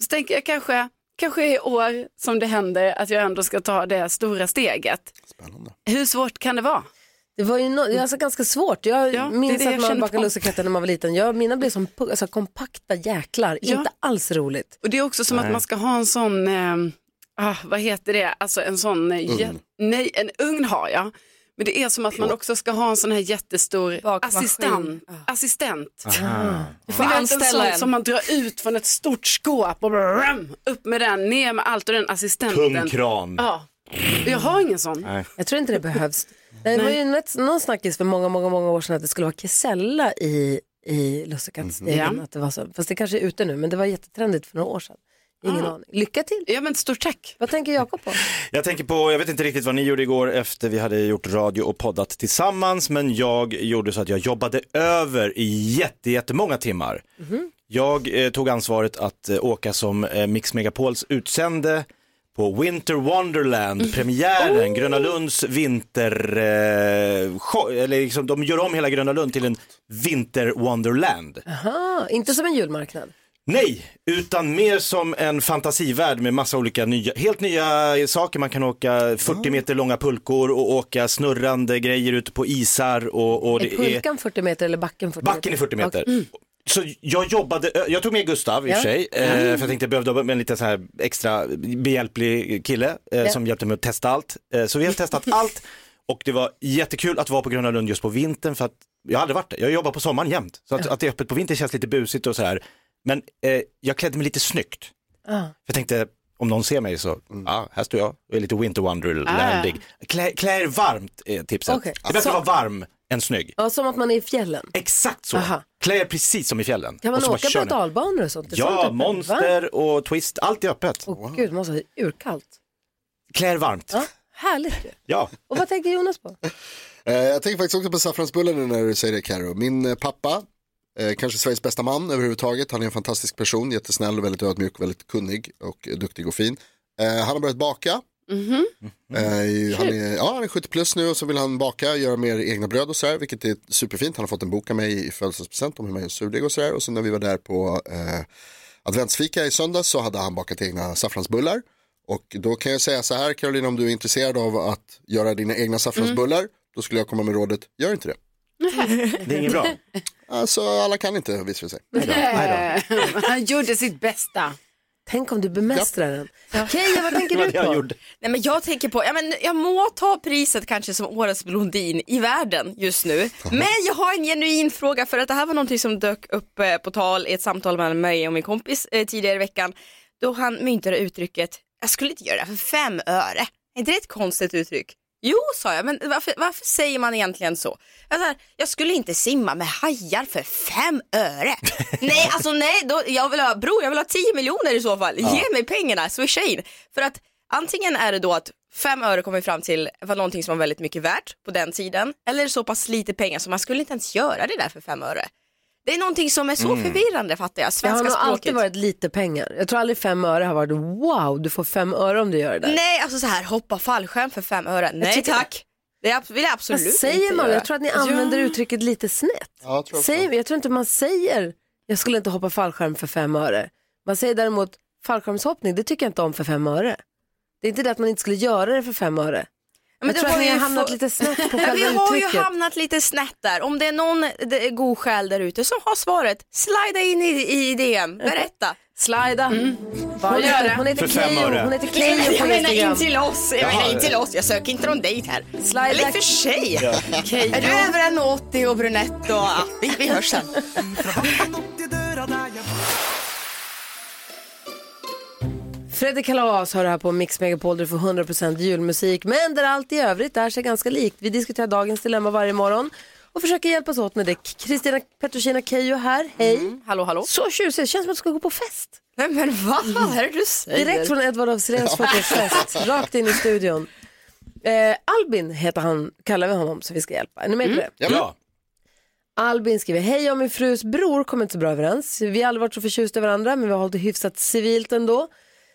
Så tänker jag kanske, kanske i år som det händer att jag ändå ska ta det stora steget. Spännande. Hur svårt kan det vara? Det var ju no, det alltså ganska svårt. Jag Ja, det minns det jag att man bakade lussekatter när man var liten. Jag, mina blev som alltså, kompakta jäklar. Ja. Inte alls roligt. Och det är också som att Nej. man ska ha en sån, eh, ah, vad heter det, alltså en sån, eh, jä- nej en ugn har jag. Men det är som att man också ska ha en sån här jättestor assistent. assistent. Ah. Du får anställa en. som man drar ut från ett stort skåp och bram, upp med den, ner med allt och den assistenten. Tung kran. Ja, jag har ingen sån. Nej. Jag tror inte det behövs. Det var ju något, någon snackis för många, många, många år sedan att det skulle vara kesella i, i lussekattsdegen. Ja. Att det var så. Fast det kanske är ute nu, men det var jättetrendigt för några år sedan. Ingen Ah. aning. Lycka till. Ja, men stort tack. Vad tänker Jakob på? Jag tänker på, jag vet inte riktigt vad ni gjorde igår efter vi hade gjort radio och poddat tillsammans, men jag gjorde så att jag jobbade över i jätte, jättemånga timmar. Jag eh, tog ansvaret att eh, åka som eh, Mix Megapols utsände på Winter Wonderland, premiären, Gröna Lunds vinter, eh, show, eller liksom, de gör om hela Gröna Lund till en vinter Wonderland. Aha, inte som en julmarknad. Nej, utan mer som en fantasivärld med massa olika nya, helt nya saker. Man kan åka 40 meter långa pulkor och åka snurrande grejer ute på isar. Och, och är pulkan 40 meter eller backen 40 Backen är 40 meter. Okej. Så jag jobbade, jag tog med Gustav i och Ja. för sig, eh, Mm. för jag tänkte jag behövde en lite så här extra behjälplig kille eh, Ja. som hjälpte mig att testa allt. Eh, så vi har testat allt och det var jättekul att vara på Gröna Lund just på vintern för att jag har aldrig varit där, jag jobbar på sommaren jämt. Så att, att det är öppet på vintern känns lite busigt och så här. Men eh, jag klädde mig lite snyggt. Ah. Jag tänkte, om någon ser mig så, ja, här står jag och är lite winter wonderlandig. Klä, klä er varmt är tipset. Okej. Det är bättre Så- att vara varm än snygg. Ja, som att man är i fjällen. Exakt så. Aha. Klä er precis som i fjällen. Kan man Och så bara åka på dalbanor och sånt? Det är sånt Ja, öppet, va? monster och twist, allt är öppet. Åh gud, det måste vara urkallt. Klä er varmt. Ja, härligt. Ja. Och vad tänker Jonas på? Eh, jag tänker faktiskt också på saffransbullar nu när du säger det Karo. Min eh, pappa, eh, kanske Sveriges bästa man överhuvudtaget. Han är en fantastisk person, jättesnäll och väldigt ödmjuk, väldigt kunnig och duktig och fin. Eh, han har börjat baka. Mhm. Eh, han, är, ja, han är 70 plus nu och så vill han baka, göra mer egna bröd och sådär, vilket är superfint. Han har fått en bok av mig i födelsedagspresent om hur man gör surdeg och sådär. Och sen när vi var där på eh, adventsfika i söndags så hade han bakat egna saffransbullar. Och då kan jag säga så här Carolina, om du är intresserad av att göra dina egna saffransbullar, då skulle jag komma med rådet, gör inte det. Det är inget bra. Alltså alla kan inte visar det sig. Han gjorde sitt bästa. Tänk om du bemästrar den. Keyyo, vad tänker du på? Nej, men jag tänker på, ja, men jag må ta priset kanske som årets blondin i världen just nu. Men jag har en genuin fråga för att det här var någonting som dök upp eh, på tal i ett samtal mellan mig och min kompis eh, tidigare i veckan. Då han myntade uttrycket, jag skulle inte göra det här för fem öre. Är inte det ett konstigt uttryck? Jo, sa jag, men varför, varför säger man egentligen så? Jag, så här, jag skulle inte simma med hajar för fem öre. nej, alltså nej, då, jag vill ha, bror, jag vill ha tio miljoner i så fall. Ge mig pengarna, swisha in. För att antingen är det då att fem öre kommer fram till var någonting som var väldigt mycket värt på den tiden. Eller så pass lite pengar så man skulle inte ens göra det där för fem öre. Det är någonting som är så Mm. förvirrande fattar jag, Det har svenska nog språket. alltid varit lite pengar. Jag tror aldrig fem öre har varit wow, du får fem öre om du gör det där. Nej, alltså så här hoppa fallskärm för fem öre. Nej tack. Det vill jag absolut Vad säger inte man? göra. Jag tror att ni använder uttrycket lite snett. Ja, jag tror. Säger, jag tror inte man säger jag skulle inte hoppa fallskärm för fem öre. Man säger däremot fallskärmshoppning, det tycker jag inte om för fem öre. Det är inte det att man inte skulle göra det för fem öre. Men jag det tror att ni har ju hamnat få- lite snett på Ja, själva vi har ju uttrycket. hamnat lite snett där. Om det är någon god själ där ute som har svaret, slida in i, i DM, berätta. Slida. Mm. Hon Gör heter, det. hon heter Keyyo, hon heter Keyyo på Jag menar Instagram. in till oss, jag menar in till oss. Jag söker inte någon dejt här. Slida. Eller i för sig. Okej, Är du över 1,80 och brunett och ja, vi, vi hörs sen. Fredrik Kalas har det här på Mix Megapol där du får 100% julmusik. Men där allt i övrigt är sig ganska likt. Vi diskuterar dagens dilemma varje morgon och försöker hjälpas åt med det. Kristina Petrushina Keyyo här, hej. Hallå, hallå. Så tjusig, det känns som att du ska gå på fest. Nej, men vad vad är det du säger? Direkt från Edvard af Sirens 40-årsfest, rakt in i studion. Eh, Albin heter han, kallar vi honom så vi ska hjälpa. Är ni med på det? Ja. Albin skriver, hej jag och min frus bror kommer inte så bra överens. Vi har aldrig varit så förtjusta i varandra men vi har hållit det hyfsat civilt ändå.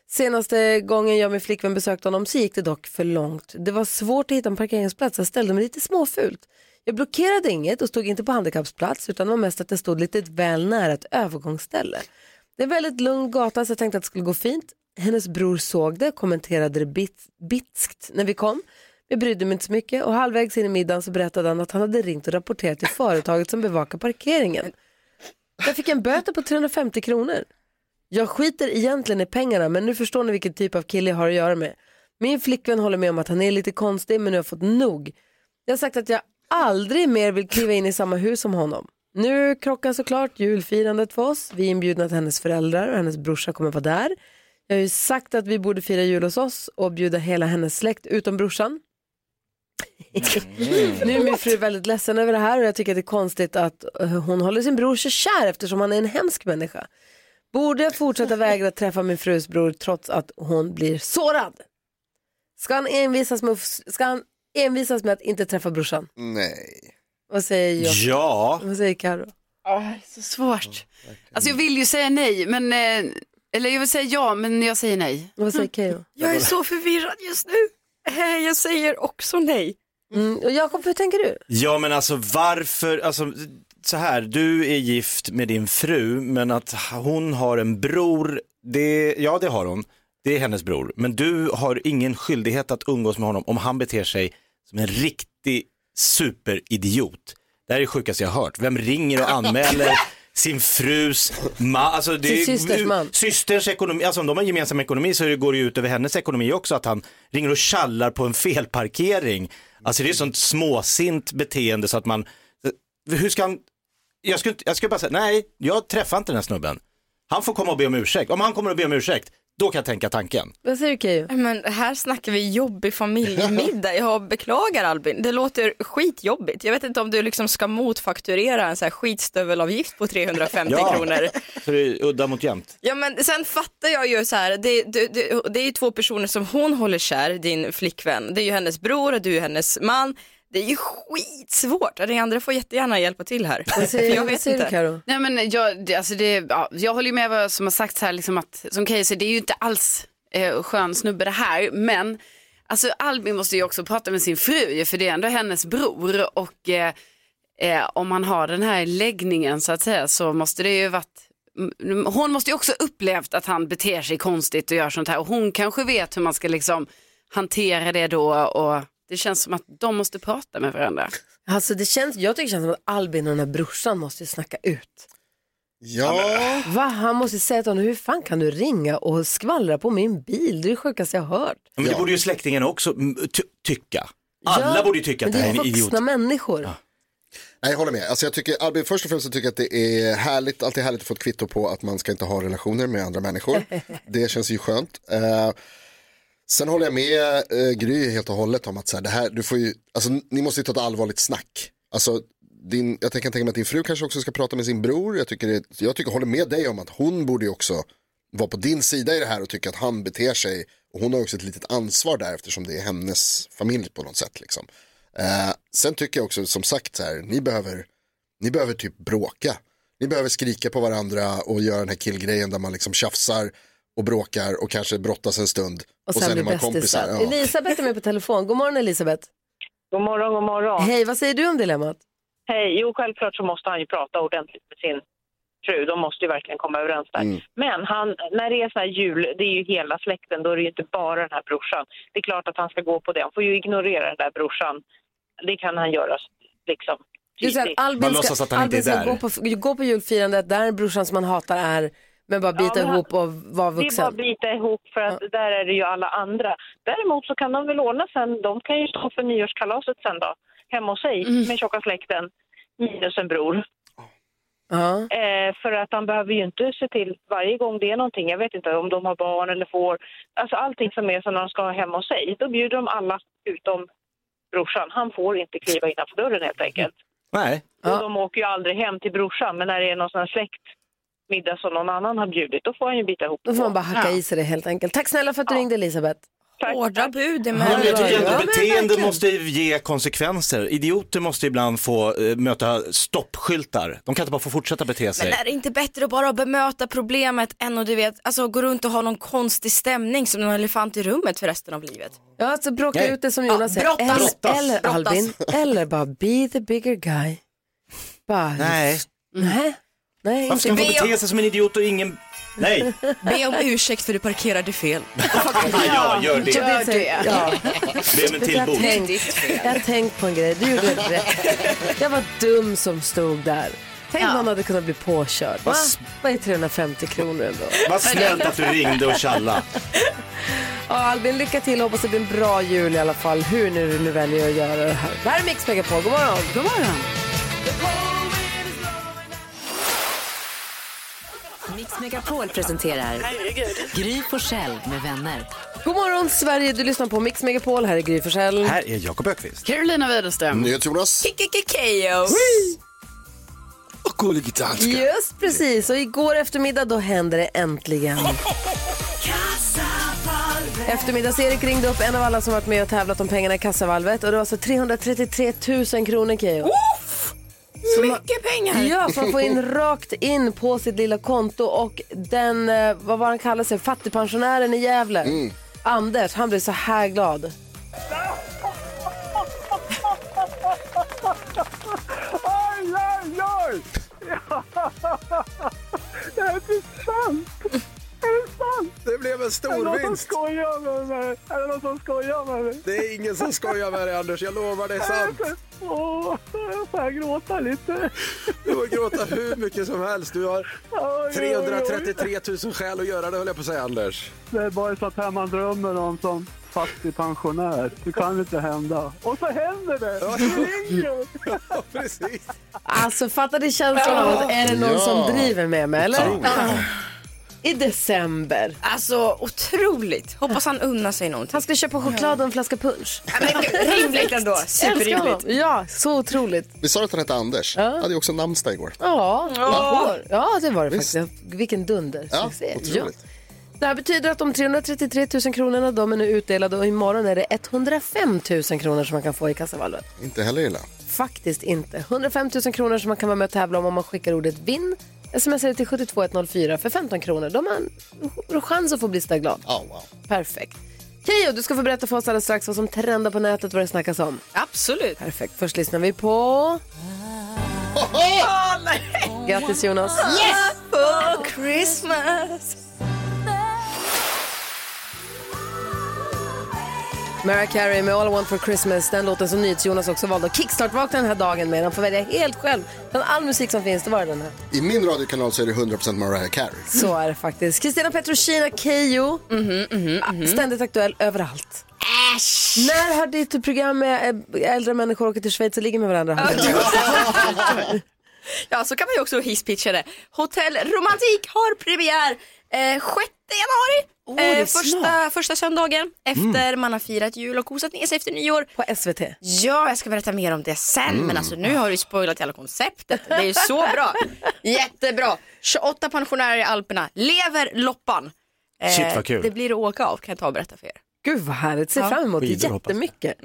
Senaste gången jag och min flickvän besökte honom så gick det dock för långt. Det var svårt att hitta en parkeringsplats, jag ställde mig lite småfult. Jag blockerade inget och stod inte på handikappsplats utan det var mest att jag stod lite väl nära ett övergångsställe. Det är en väldigt lugn gata så jag tänkte att det skulle gå fint. Hennes bror såg det, kommenterade det bit, bitskt när vi kom. Jag brydde mig inte så mycket och halvvägs in i middagen så berättade han att han hade ringt och rapporterat till företaget som bevakar parkeringen. Jag fick en böter på 350 kronor. Jag skiter egentligen i pengarna men nu förstår ni vilken typ av kille jag har att göra med. Min flickvän håller med om att han är lite konstig men nu har jag fått nog. Jag har sagt att jag aldrig mer vill kliva in i samma hus som honom. Nu krockar såklart julfirandet för oss. Vi är inbjudna till hennes föräldrar och hennes brorsa kommer vara där. Jag har ju sagt att vi borde fira jul hos oss och bjuda hela hennes släkt utom brorsan. nu är min fru väldigt ledsen över det här och jag tycker att det är konstigt att eh, hon håller sin bror så kär eftersom han är en hemsk människa. Borde jag fortsätta vägra träffa min frus bror trots att hon blir sårad? Ska han envisas med, ska han envisas med att inte träffa brorsan? Nej. Vad säger jag? Ja. Vad säger Karo? så svårt. Alltså jag vill ju säga nej, men, eh, eller jag vill säga ja, men jag säger nej. Vad säger Keyyo? Jag är så förvirrad just nu. Eh, Jag säger också nej. Mm. Och Jakob, hur tänker du? Ja men alltså varför, alltså så här, du är gift med din fru men att hon har en bror, det, ja det har hon, det är hennes bror. Men du har ingen skyldighet att umgås med honom om han beter sig som en riktig superidiot. Det här är det sjukaste jag har hört. Vem ringer och anmäler sin frus man, alltså det Sin systers man. systerns ekonomi, alltså om de har gemensam ekonomi så det går det ju ut över hennes ekonomi också att han ringer och tjallar på en felparkering. Alltså det är sånt småsint beteende så att man, hur ska han, jag skulle, jag skulle bara säga, nej, jag träffar inte den här snubben. Han får komma och be om ursäkt. Om han kommer och be om ursäkt, då kan jag tänka tanken. Vad säger du Keyyo? Men här snackar vi jobbig familjemiddag. Jag beklagar Albin, det låter skitjobbigt. Jag vet inte om du liksom ska motfakturera en så här skitstövelavgift på 350 kronor. Så det är udda mot jämnt. Ja men sen fattar jag ju så här, det, det, det, det är ju två personer som hon håller kär, din flickvän. Det är ju hennes bror och du är hennes man. Det är ju skitsvårt. Ni andra får jättegärna hjälpa till här. Vad säger, För jag vad vet säger du inte. Karo? Nej men jag, det, alltså det, ja, jag håller med vad som har sagts här, liksom att, som Keyyo säger, det är ju inte alls eh, skön snubbe det här, men alltså Albin måste ju också prata med sin fru, för det är ändå hennes bror och eh, eh, om man har den här läggningen så att säga så måste det ju varit mm, hon måste ju också upplevt att han beter sig konstigt och gör sånt här och hon kanske vet hur man ska liksom hantera det då och Det känns som att de måste prata med varandra. Alltså det känns, jag tycker det känns som att Albin och den här brorsan måste snacka ut. Ja, Va? Han måste säga till honom, hur fan kan du ringa och skvallra på min bil? Det är det sjukaste jag har hört. Men det borde ju släktingarna också mm, ty- tycka. Alla Ja, borde ju tycka att det men här är en vuxna idiot. människor. Nej, jag håller med. Alltså jag tycker, Albin, först och främst så tycker jag att det är härligt, alltid härligt att få ett kvitto på att man ska inte ha relationer med andra människor. det känns ju skönt. Eh, sen håller jag med eh, Gry helt och hållet om att så här, det här, du får ju, alltså, ni måste ju ta ett allvarligt snack. Alltså, din, jag kan tänka mig att din fru kanske också ska prata med sin bror. Jag, tycker det, jag tycker, håller med dig om att hon borde ju också vara på din sida i det här och tycka att han beter sig. Och hon har också ett litet ansvar där eftersom det är hennes familj på något sätt. Liksom. Eh, sen tycker jag också som sagt så här, ni behöver, ni behöver typ bråka. Ni behöver skrika på varandra och göra den här killgrejen där man liksom tjafsar och bråkar och kanske brottas en stund. Och sen, är blir man kompisar. Ja. Elisabeth är med på telefon. God morgon Elisabeth. God morgon, god morgon. Hej, vad säger du om dilemmat? Hej, jo självklart så måste han ju prata ordentligt med sin fru. De måste ju verkligen komma överens där. Mm. Men han, när det är så här jul, det är ju hela släkten, då är det ju inte bara den här brorsan. Det är klart att han ska gå på det. Han får ju ignorera den där brorsan. Det kan han göra liksom. Att tydligt. Albin ska, Albin ska gå, på, gå på julfirandet där brorsan som han hatar är, men bara bita Ja, men ihop och vara Det är bara vuxen. bita ihop för att där är det ju alla andra. Däremot så kan de väl ordna sen, de kan ju stå för nyårskalaset sen då, hemma hos sig med tjocka släkten, minus en bror. Ja. Eh, för att han behöver ju inte se till varje gång det är någonting, jag vet inte om de har barn eller får, alltså allting som är som de ska ha hemma hos sig, då bjuder de alla utom brorsan. Han får inte kliva innanför dörren helt enkelt. Nej. Och de åker ju aldrig hem till brorsan, men när det är någon sån här släktmiddag som någon annan har bjudit, då får han ju bita ihop. Då får man bara hacka i sig det helt enkelt. Tack snälla för att du ringde Elisabeth. Hårda bud. Ja, men jag tycker ändå Ja, men beteende verkligen. måste ge konsekvenser. Idioter måste ibland få eh, möta stoppskyltar. De kan inte bara få fortsätta bete sig. Men är det inte bättre att bara bemöta problemet än att du vet, alltså gå runt och ha någon konstig stämning som en elefant i rummet för resten av livet? Ja, alltså bråka Nej. ut det som Ja, Jonas säger. brottas. Eller, eller Brottas. Albin, eller bara be the bigger guy. Bara, Nej. Nej. Nej, Varför ska man få bete sig som en idiot och ingen... Nej. Be om ursäkt för du parkerade fel. Ja, gör det. Gör det. Ja. Be om en Jag till bot. jag har tänkt på en grej, du gjorde rätt. Jag var dum som stod där. Tänk om man hade kunnat bli påkörd. Vad är 350 kronor ändå? Vad snällt att du ringde och tjallade. Ja, Albin, lycka till. Hoppas det blir en bra jul i alla fall. Hur nu du nu väljer att göra det här. Det här är Mix Megapol. God morgon. God morgon. Mix Megapol presenterar Gry Forssell med vänner. God morgon Sverige, du lyssnar på Mix Megapol. Här är Gry Forssell. Här är Jakob Ökvist. Carolina Widerström. Jonas. Keyyo. Och gullige danska. Just precis, och igår eftermiddag då hände det äntligen. Eftermiddags-Erik ringde upp en av alla som varit med och tävlat om pengarna i kassavalvet och det var alltså 333 000 kronor Keyyo. Mycket pengar. Ja, som får in rakt in på sitt lilla konto och den, eh, vad var han kallar sig, fattigpensionären i Gävle. Anders, han blev så här glad. Aj, aj, aj! Det här är inte sant! Är det sant? Det blev en Är det stor någon som vinst. skojar med mig? Är det någon som skojar med mig? Det är ingen som skojar med dig Anders, jag lovar det är sant. Åh, jag får gråta lite. Du får gråta hur mycket som helst. Du har Oj, oj, oj. 333 000 skäl att göra det höll jag på att säga Anders. Det är bara så att här man drömmer om som fattigpensionär. Det kan inte hända. Och så händer det! Det ringer! Ja, precis. Alltså fattar ni känslan av att är det någon Ja. som driver med mig eller? Ja. I december. Alltså otroligt. Hoppas han unnar sig någonting. Han ska köpa choklad och en flaska punsch. Rimligt ändå. Superrimligt. Ja, så otroligt. Vi sa att han hette Anders. Han hade ju också namnsdag igår. Ja, Ja. ja det var det Visst. faktiskt. Vilken dunder. Ja, otroligt. Det här betyder att de 333 000 kronorna de är nu utdelade och imorgon är det 105 000 kronor som man kan få i kassavalvet. Inte heller illa. Faktiskt inte. 105 000 kronor som man kan vara med och tävla om om man skickar ordet vinn. Smsar till 72104 för 15 kronor. De har en chans att få bli så där glad. Oh, wow. Perfekt. Keyyo, du ska få berätta för oss alldeles strax vad som trendar på nätet, vad det snackas om. Absolut. Perfekt. Först lyssnar vi på... Grattis Jonas. Yes! For Christmas. Mariah Carey med All I Want For Christmas, den låten som NyhetsJonas också valde att kickstart-vakna den här dagen med. Han får välja helt själv. Bland all musik som finns, det var den här. I min radiokanal så är det 100% Mariah Carey. Så är det faktiskt. Kristina Petrushina Keyyo, Ah, ständigt aktuell överallt. Äsch! När har ditt program med eh, äldre människor åker till Schweiz och ligger med varandra? Ja, så kan man ju också hisspitcha det. Hotell Romantik har premiär eh, 6 januari. Är eh, första, första söndagen efter man har firat jul och kosat ner sig efter nyår. På SVT? Ja, jag ska berätta mer om det sen. Mm. Men alltså nu har du spoilat hela konceptet. Det är ju så bra. Jättebra. 28 pensionärer i Alperna lever loppan. Eh, Shit, vad kul. Det blir att åka av kan jag ta och berätta för er. Gud vad härligt, ser Ja. fram emot det jättemycket.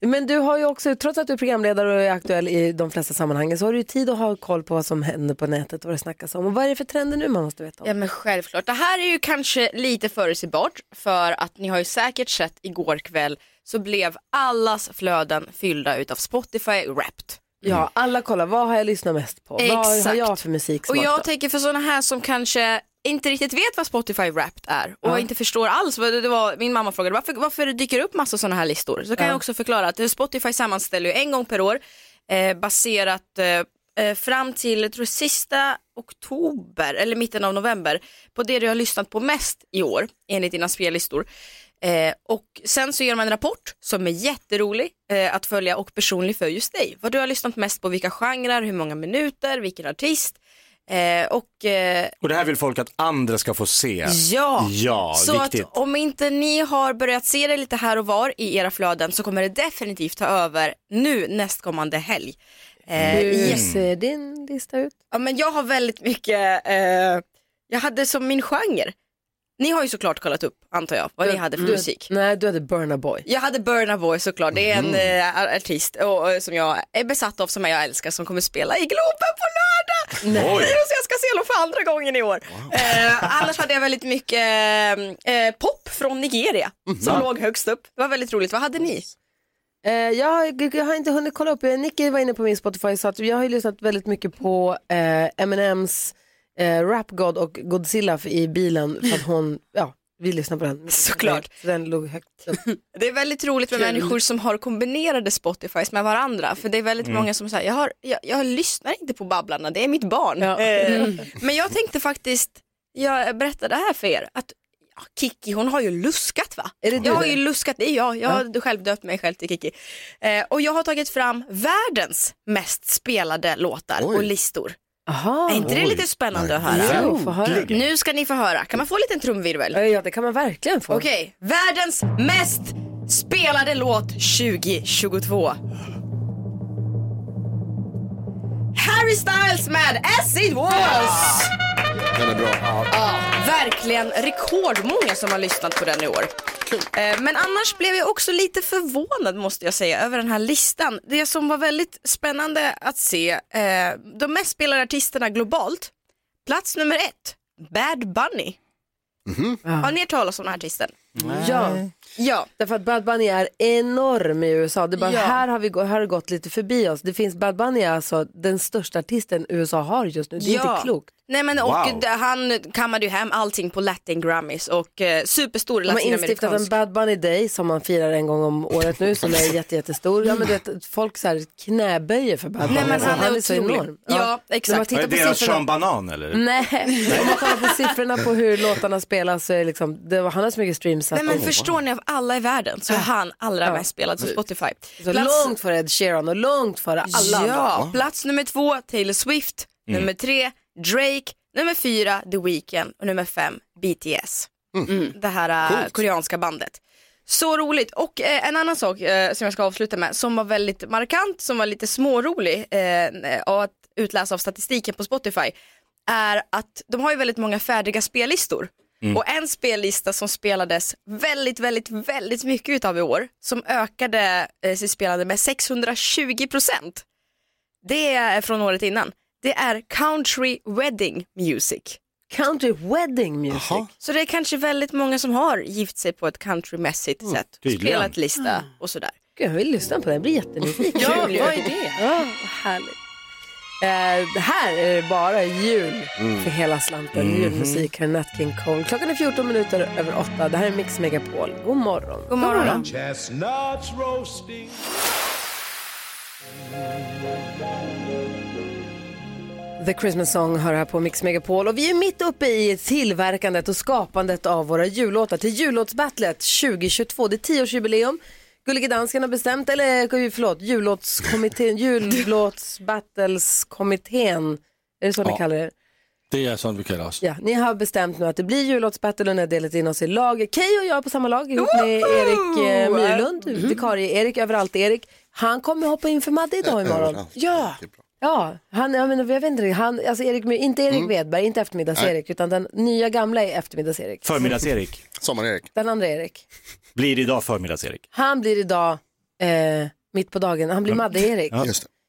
Men du har ju också, trots att du är programledare och är aktuell i de flesta sammanhangen så har du ju tid att ha koll på vad som händer på nätet och vad det snackas om. Och vad är det för trender nu man måste veta om? Ja men självklart. Det här är ju kanske lite förutsägbart för att ni har ju säkert sett igår kväll så blev allas flöden fyllda utav Spotify Wrapped. Ja, alla kollar, vad har jag lyssnat mest på? Vad har Exakt. jag för musik Och jag tänker för sådana här som kanske inte riktigt vet vad Spotify Wrapped är och Ja. inte förstår alls. vad Det var, min mamma frågade varför, varför det dyker upp massa sådana här listor. Så kan Ja. jag också förklara att Spotify sammanställer ju en gång per år eh, baserat eh, eh, fram till jag tror sista oktober eller mitten av november på det du har lyssnat på mest i år enligt dina spellistor. Eh, och sen så gör man en rapport som är jätterolig eh, att följa och personlig för just dig. Vad du har lyssnat mest på, vilka genrer, hur många minuter, vilken artist. Eh, och eh, Och det här vill folk att andra ska få se. Ja, Ja, så viktigt. att om inte ni har börjat se det lite här och var i era flöden så kommer det definitivt ta över nu nästkommande helg. Eh, Hur yes. ser din lista ut? Ja, men jag har väldigt mycket, eh, jag hade som min genre. Ni har ju såklart kollat upp, antar jag, vad ni hade för du, musik. Nej, du hade Burna Boy. Jag hade Burna Boy såklart, det är en eh, artist och, och, som jag är besatt av, som jag älskar, som kommer spela i Globen på lördag. Nej. Oj. Så jag ska se honom för andra gången i år. Eh, annars hade jag väldigt mycket eh, pop från Nigeria som låg högst upp. Det var väldigt roligt. Vad hade ni? Jag, har- jag har inte hunnit kolla upp, Nicky var inne på min Spotify så att jag har ju lyssnat väldigt mycket på Eminems eh, Rap God och Godzilla i bilen för att hon, ja, vi lyssnar på den. Såklart. Så den låg högt. Det är väldigt roligt med Kul. människor som har kombinerade Spotifys med varandra. För det är väldigt Mm. många som säger, jag, har, jag, jag lyssnar inte på Babblarna, det är mitt barn. Ja. Eh, Mm. Men jag tänkte faktiskt, jag berättade det här för er, att ja, Kiki hon har ju luskat va? Är det du jag har det? ju luskat, det är jag, jag har själv döpt mig själv till Kiki. Eh, och jag har tagit fram världens mest spelade låtar och listor. Aha. Är inte det Oj. lite spännande att höra? jo. Nu ska ni få höra, kan man få en liten trumvirvel? Ja, det kan man verkligen få. Okej, världens mest spelade låt 2022. Harry Styles med As it was. Den är bra. Ja, verkligen rekordmånga som har lyssnat på den i år. Eh, Men annars blev jag också lite förvånad måste jag säga över den här listan. Det som var väldigt spännande att se, eh, de mest spelade artisterna globalt, plats nummer ett, Bad Bunny. Har ni hört talas om den här artisten? Ja. ja, därför att Bad Bunny är enorm i USA. Det är bara, Ja. här, har vi, här har det gått lite förbi oss. Det finns, Bad Bunny är alltså den största artisten USA har just nu. Det är inte klokt. Nej men och Wow. han kammade ju hem allting på Latin Grammys och eh, superstor De har instiftat en latinamerikansk. Bad Bunny Day som man firar en gång om året nu som är jätte, jättestor. Ja, men du vet, folk så här knäböjer för Bad Bunny. Nej, men Alltså, han är så otrolig. enorm. Ja, exakt. När man Är det deras siffrorna... Sean Banan eller? Nej, om man kollar på siffrorna på hur låtarna spelas så är det liksom, det, han har så mycket streams. Nej men förstår ni av alla i världen så är han allra Ja. mest spelad på Spotify. Så långt före Ed Sheeran och långt före alla Ja, andra. plats nummer två Taylor Swift, Mm. nummer tre Drake, nummer fyra The Weeknd och nummer fem BTS. Mm. Det här äh, Coolt. koreanska bandet. Så roligt. Och eh, en annan sak eh, som jag ska avsluta med som var väldigt markant, som var lite smårolig eh, att utläsa av statistiken på Spotify är att de har ju väldigt många färdiga spellistor. Mm. Och en spellista som spelades väldigt, väldigt, väldigt mycket utav i år, som ökade eh, sitt spelande med 620 procent. Det är från året innan. Det är country wedding music. Country wedding music? Så det är kanske väldigt många som har gift sig på ett countrymässigt Mm, sätt. tydligen. Spelat lista och sådär. Gud, jag vill lyssna på det, jag blir jättenyfiken. Ja, vad är det? Ja, härligt. Eh, här är det bara jul Mm. för hela slanten. Mhm. Julmusik, här är Nat King Cole. Klockan är 14 minuter över 8. Det här är Mix Megapol. God morgon. God morgon. Chestnuts roasting. The Christmas Song hör här på Mix Megapol och vi är mitt uppe i tillverkandet och skapandet av våra jullåtar till jullåtsbattlet 2022. Det är tioårsjubileum. Gullige Dansken har bestämt, eller förlåt, jullåtskommittén, jullåtsbattelskommittén, är det så ni Ja. kallar det? Det är sånt vi kallar oss. Ja, ni har bestämt nu att det blir jullåtsbattle och ni har delat in oss i lag. Key och jag är på samma lag ihop med Erik eh, Myrlund, vikarie-Erik, överallt-Erik. Han kommer hoppa in för Madde idag imorgon. Ja. Ja, han, jag, menar, jag vet inte, han, alltså Erik, inte Erik Mm. Wedberg, inte eftermiddags-Erik, utan den nya gamla är eftermiddags-Erik. Förmiddags-Erik. Sommar-Erik. Den andra Erik. Blir idag förmiddags-Erik. Han blir idag eh, mitt på dagen, han blir Madde-Erik. Ja.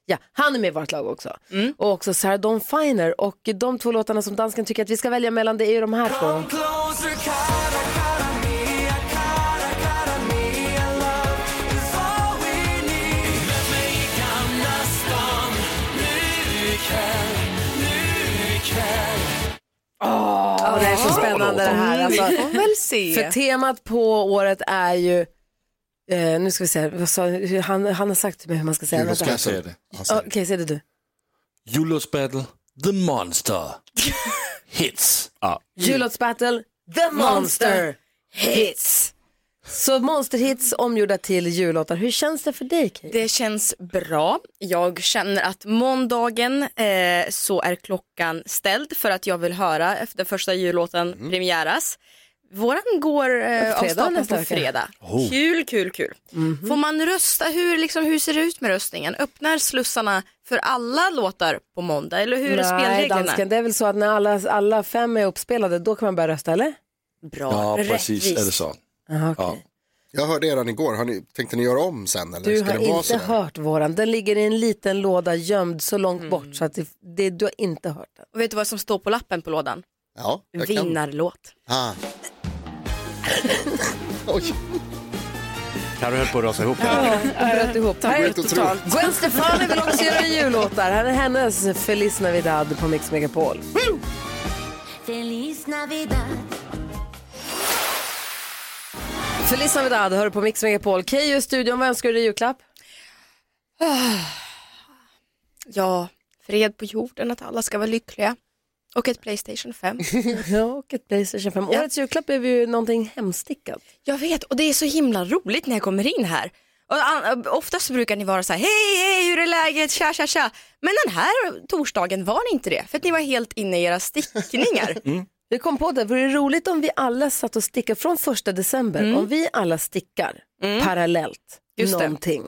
Ja, han är med i vårt lag också. Och också Sarah Dawn Finer. Och de två låtarna som dansken tycker att vi ska välja mellan det är ju de här två. Åh, det är så spännande det här. Alltså, Vi får väl se. För temat på året är ju, eh, nu ska vi se, vad sa, han, han har sagt till mig hur man ska säga Jag ska Vänta. säga det. Okej, säg det du. Jullåtsbattle, The Monster Hits. Ja. Jullåtsbattle, The Monster Hits. Så monsterhits omgjorda till jullåtar. Hur känns det för dig Kate? Det känns bra. Jag känner att måndagen eh, så är klockan ställd för att jag vill höra efter första jullåten premiäras. Våran går eh, av Fredag stapeln på fredag. Oh. Kul, kul, kul. Får man rösta? Hur, liksom, hur ser det ut med röstningen? Öppnar slussarna för alla låtar på måndag? Eller hur är Nej, spelreglerna? dansken, det är väl så att när alla, alla fem är uppspelade, då kan man börja rösta, eller? Bra, Ja, precis är det så. Aha, okay. Ja. Jag hörde eran igår, har ni, tänkte ni göra om sen eller Du ska har det inte hört våran. Den ligger i en liten låda gömd så långt bort så att det, det, du har inte hört den. Och vet du vad som står på lappen på lådan? Ja, jag kan. Vinnarlåt. Ah. Oj. Carro höll på att rasa ihop. Ja, bröt ihop. Här är otroligt. Gwen Stefani vill också göra jullåtar. Här är hennes Feliz Navidad på Mix Megapol. Feliz Navidad. Feliz Navidad hör på Mix Megapol. Keyyo i studion, vad önskar du dig i julklapp? Ja, fred på jorden, att alla ska vara lyckliga. Och ett Playstation 5. ja, och ett Playstation 5. Årets julklapp är ju någonting hemstickat. Jag vet, och det är så himla roligt när jag kommer in här. Och oftast brukar ni vara så här, hej, hej, hur är läget, tja, tja, tja. Men den här torsdagen var ni inte det, för att ni var helt inne i era stickningar. Vi kom på det, vore det roligt om vi alla satt och stickade från första december, om vi alla stickar parallellt Just det. någonting.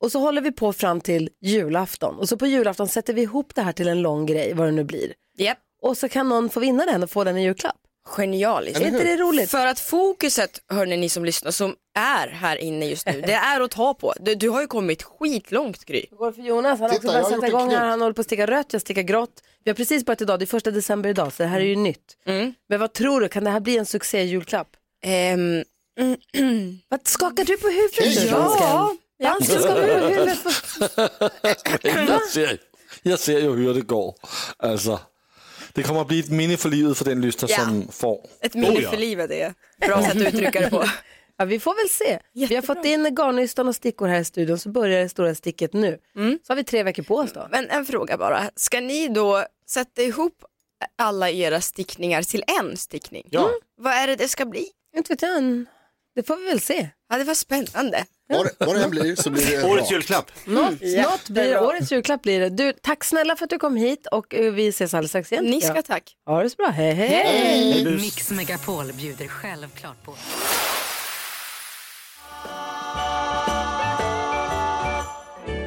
Och så håller vi på fram till julafton och så på julafton sätter vi ihop det här till en lång grej, vad det nu blir. Yep. Och så kan någon få vinna den och få den i julklapp. Genialiskt. Är inte det roligt? För att fokuset, hörni ni som lyssnar, som är här inne just nu, det är att ta på. Du, du har ju kommit skitlångt Gry. Det går för Jonas, han har Titta, också jag börjat har sätta gjort en igång här, knut. han håller på att sticka rött, jag stickar grått. Vi har precis börjat idag, det är första december idag så det här är ju nytt. Men vad tror du, kan det här bli en succé julklapp? Ehm, Vad skakar du på huvudet Hej, nu, ja. dansken? Dansken skakar på huvudet. jag, ser, jag ser ju hur det går. Alltså, det kommer att bli ett minne för livet för den lyssnare Ja. som får. ett minne för livet är bra sätt att uttrycka det på. Ja, vi får väl se. Vi har fått in garnnystan och stickor här i studion så börjar det stora sticket nu. Så har vi tre veckor på oss då. Men en fråga bara, ska ni då sätta ihop alla era stickningar till en stickning? Ja. Vad är det det ska bli? Inte vet jag än. Det får vi väl se. Ja, det var spännande. Vad, det- vad det än blir så blir det Årets bra. julklapp. Något, något blir. Årets julklapp blir det. Du, tack snälla för att du kom hit och eh, vi ses alldeles strax igen. Ni ska ja. tack. Ha det så bra. Hej, hej. Mix Megapol bjuder självklart på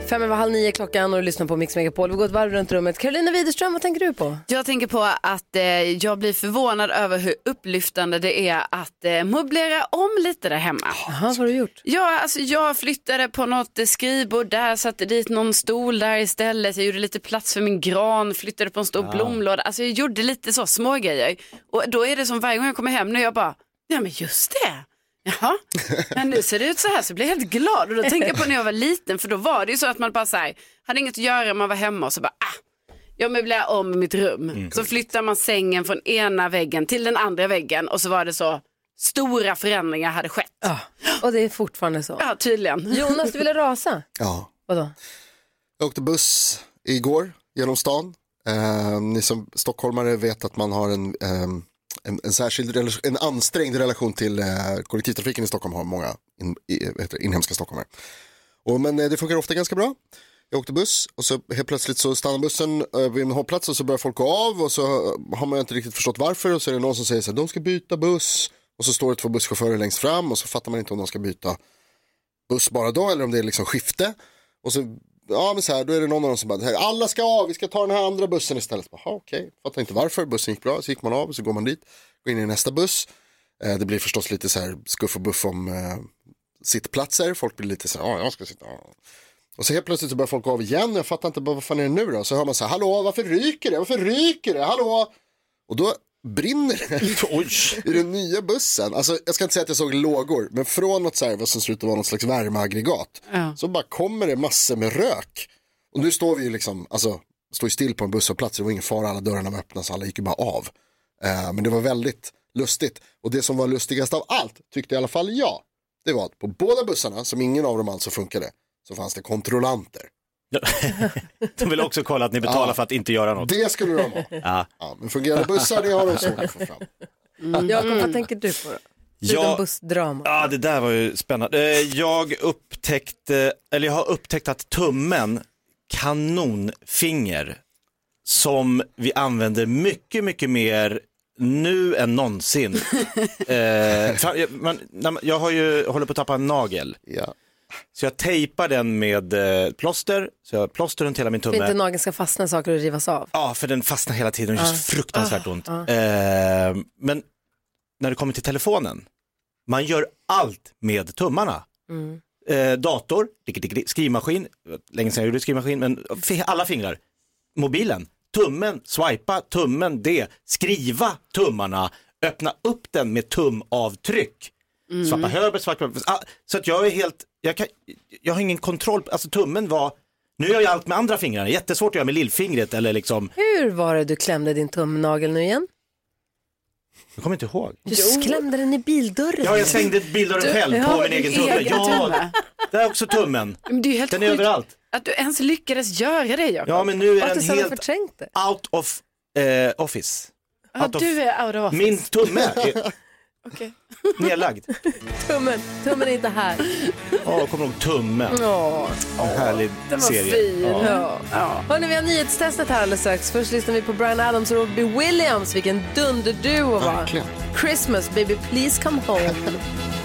Fem över halv nio klockan och du lyssnar på Mix Megapol. Vi går ett varv runt rummet. Carolina Widerström, vad tänker du på? Jag tänker på att eh, jag blir förvånad över hur upplyftande det är att eh, möblera om lite där hemma. Jaha, vad har du gjort? Ja, alltså jag flyttade på något eh, skrivbord där, satte dit någon stol där istället. Jag gjorde lite plats för min gran, flyttade på en stor blomlåda. Alltså jag gjorde lite så små grejer. Och då är det som varje gång jag kommer hem nu, jag bara, ja men just det. Jaha, men nu ser det ut så här så blir jag helt glad. Och då tänker jag på när jag var liten, för då var det ju så att man bara så här, hade inget att göra, man var hemma och så bara, ah, jag möblerar om mitt rum. Mm. Så flyttar man sängen från ena väggen till den andra väggen och så var det så stora förändringar hade skett. Ja, och det är fortfarande så. Ja, tydligen. Jonas, du ville rasa. Ja. Vadå? Jag åkte buss igår genom stan. Eh, ni som stockholmare vet att man har en, ehm, en, en särskild en ansträngd relation till eh, kollektivtrafiken i Stockholm har många in, i, eh, heter det, inhemska stockholmare. Och, men eh, det funkar ofta ganska bra. Jag åkte buss och så helt plötsligt så stannar bussen eh, vid en hållplats och så börjar folk gå av och så eh, har man inte riktigt förstått varför och så är det någon som säger så här, de ska byta buss och så står det två busschaufförer längst fram och så fattar man inte om de ska byta buss bara då eller om det är liksom skifte. Och så, ja men så här, då är det någon av dem som bara, alla ska av, vi ska ta den här andra bussen istället. "Jaha, Okej, fattar inte varför, bussen gick bra, så gick man av så går man dit, går in i nästa buss. Eh, det blir förstås lite så här skuff och buff om eh, sittplatser, folk blir lite så här, ja jag ska sitta. ja." Och så helt plötsligt så börjar folk gå av igen, jag fattar inte, vad fan är det nu då? Så hör man så här, hallå varför ryker det, varför ryker det, hallå? Och då brinner det i den nya bussen. Alltså, jag ska inte säga att jag såg lågor, men från något vad som ser ut att vara något slags värmeaggregat, Ja. så bara kommer det massor med rök. Och nu står vi ju liksom, alltså, står ju still på en busshållplats, det var ingen fara, alla dörrarna var öppna så alla gick ju bara av. Eh, men det var väldigt lustigt. Och det som var lustigast av allt, tyckte i alla fall jag, det var att på båda bussarna, som ingen av dem alltså funkade, så fanns det kontrollanter. De vill också kolla att ni betalar Ja. för att inte göra något. Det skulle de ha. Ja. Ja, men fungerande bussar, det har de svårt att få fram. Mm. Jakob, vad tänker du på då? Ja. bussdrama. Ja, det där var ju spännande. Eh, Jag upptäckte, eller jag har upptäckt att tummen, kanonfinger, som vi använder mycket, mycket mer nu än någonsin. eh, man, jag har ju, håller på att tappa en nagel. Ja. Så jag tejpar den med eh, plåster, så jag plåster runt hela min För inte tumme. nageln ska fastna i saker och rivas av. Ja, för den fastnar hela tiden och gör så fruktansvärt Ah, ont. ah. Eh, men när det kommer till telefonen, man gör allt med tummarna. Mm. Eh, dator, skrivmaskin, länge sedan jag gjorde skrivmaskin, men alla fingrar. Mobilen, tummen, swipa, tummen, det, skriva tummarna, öppna upp den med tumavtryck. Mm. Svappa höger, svappa ah, Så att jag är helt, jag, kan, jag har ingen kontroll, alltså tummen var, nu gör jag allt med andra fingrar, jättesvårt att göra med lillfingret eller liksom, Hur var det du klämde din tumnagel nu igen? jag kommer inte ihåg. Du klämde den i bildörren. Ja, jag slängde bildörren Du- själv ja, på min egen tumme. egen Ja, tumme. det är också tummen. Men det är helt Den är överallt. att du ens lyckades göra det Jakob. Ja, men nu är den helt out of eh, office. Ja, Out of- du är out of office. Min tumme är Okej. nedlagd. Tummen, tummen är inte här. Åh, kommer ihåg tummen? Ja, En härlig den var serie. fin. Ja. Ja. Hörrni, vi har nyhetstestet här alldeles strax. Först lyssnar vi på Brian Adams och Robbie Williams. Vilken dunderduo va? Verkligen. Christmas, baby please come home.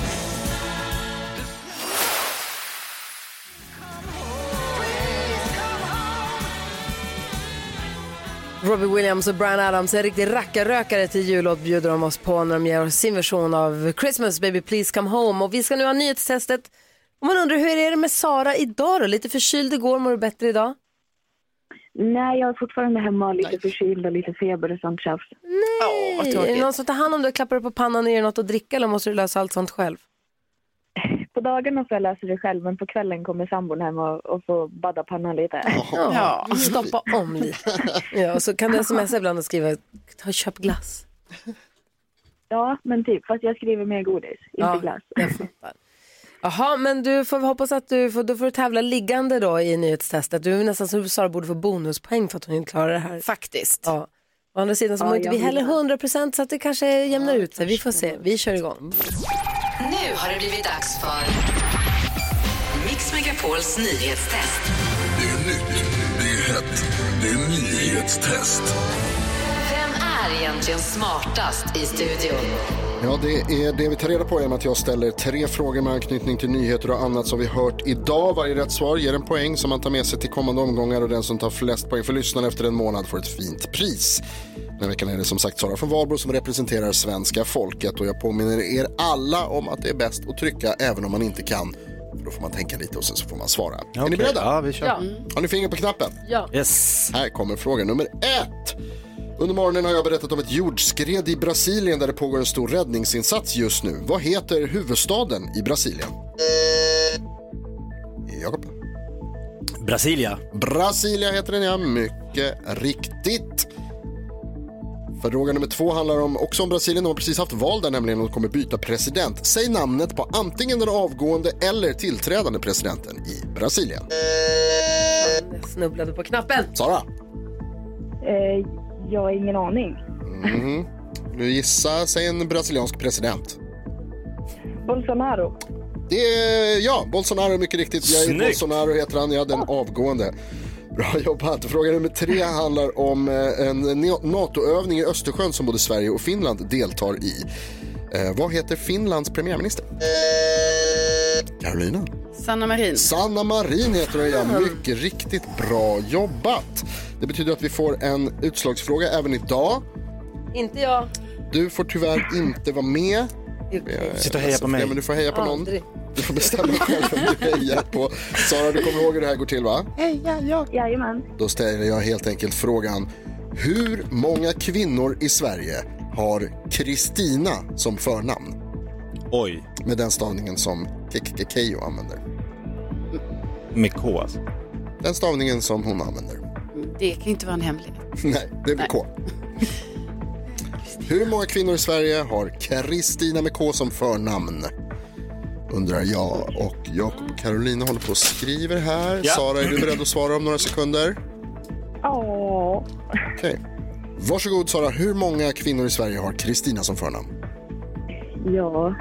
Robbie Williams och Brian Adams, en riktig rackarrökare till jullåt bjuder de oss på när de ger oss sin version av Christmas baby please come home. Och vi ska nu ha nyhetstestet. Och man undrar hur är det med Sara idag då? Lite förkyld igår, mår du bättre idag? Nej, jag är fortfarande hemma lite förkyld och lite feber och sånt tjafs. Nej, är det någon som tar hand om dig och klappar dig på pannan och ger något att dricka eller måste du lösa allt sånt själv? På dagarna får jag lösa det själv, men på kvällen kommer sambon hem och, och får badda pannan lite. Ja, stoppa om lite. Ja, och så kan du smsa ibland och skriva, ta köp glass. Ja, men typ, fast jag skriver mer godis, inte Ja, glass. Jaha, men du får hoppas att du får, då får du tävla liggande då i nyhetstestet. Du är nästan som Sara borde få bonuspoäng för att hon inte klarar det här. Faktiskt. Ja. Å andra sidan så Ja, mår inte vi heller det. 100 procent så att det kanske jämnar ut sig. Vi får se. Vi kör igång. Nu har det blivit dags för Mix Megapols nyhetstest. Det är nytt, det är hett, det är nyhetstest. Vem är egentligen smartast i studion? Ja, det är det vi tar reda på genom att jag ställer tre frågor med anknytning till nyheter och annat som vi hört idag. Varje rätt svar ger en poäng som man tar med sig till kommande omgångar och den som tar flest poäng för lyssnarna efter en månad får ett fint pris. Den veckan är det som sagt Sara från Valbro som representerar svenska folket och jag påminner er alla om att det är bäst att trycka även om man inte kan. För då får man tänka lite och sen så får man svara. Är ni beredda? Ja, vi kör. Ja. Har ni finger på knappen? Ja. Yes. Här kommer fråga nummer ett. Under morgonen har jag berättat om ett jordskred i Brasilien där det pågår en stor räddningsinsats just nu. Vad heter huvudstaden i Brasilien? Jakob. Brasilia. Brasilia heter den ja, mycket riktigt. Fråga nummer två handlar om, också om Brasilien. De har precis haft val där nämligen och kommer byta president. Säg namnet på antingen den avgående eller tillträdande presidenten i Brasilien. Jag snubblade på knappen. Sara? Eh, jag har ingen aning. Mm. Nu gissa, säg en brasiliansk president. Bolsonaro. Det är, ja, Bolsonaro mycket riktigt. Snyggt. Bolsonaro heter han, ja den avgående. Bra jobbat. Fråga nummer tre handlar om eh, en NATO-övning i Östersjön som både Sverige och Finland deltar i. Eh, vad heter Finlands premiärminister? Carolina? Sanna Marin. Sanna Marin heter hon, ja. Mycket riktigt bra jobbat. Det betyder att vi får en utslagsfråga även idag. Inte jag. Du får tyvärr inte vara med. Sitta och heja på mig. Ja, men du får heja på någon. Aldrig. Du får bestämma själv vem du hejar på. Sara, du kommer ihåg hur det här går till va? Heja, jag. Jajamän. Då ställer jag helt enkelt frågan. Hur många kvinnor i Sverige har Kristina som förnamn? Oj. Med den stavningen som Kekkekejo använder. Med K alltså. Den stavningen som hon använder. Det kan ju inte vara en hemlighet. Nej, det blir K. Hur många kvinnor i Sverige har Kristina med K som förnamn? Undrar jag. Och Jakob och Carolina håller på och skriver här. Ja. Sara, är du beredd att svara om några sekunder? Ja. Okej. Varsågod Sara, hur många kvinnor i Sverige har Kristina som förnamn? Ja.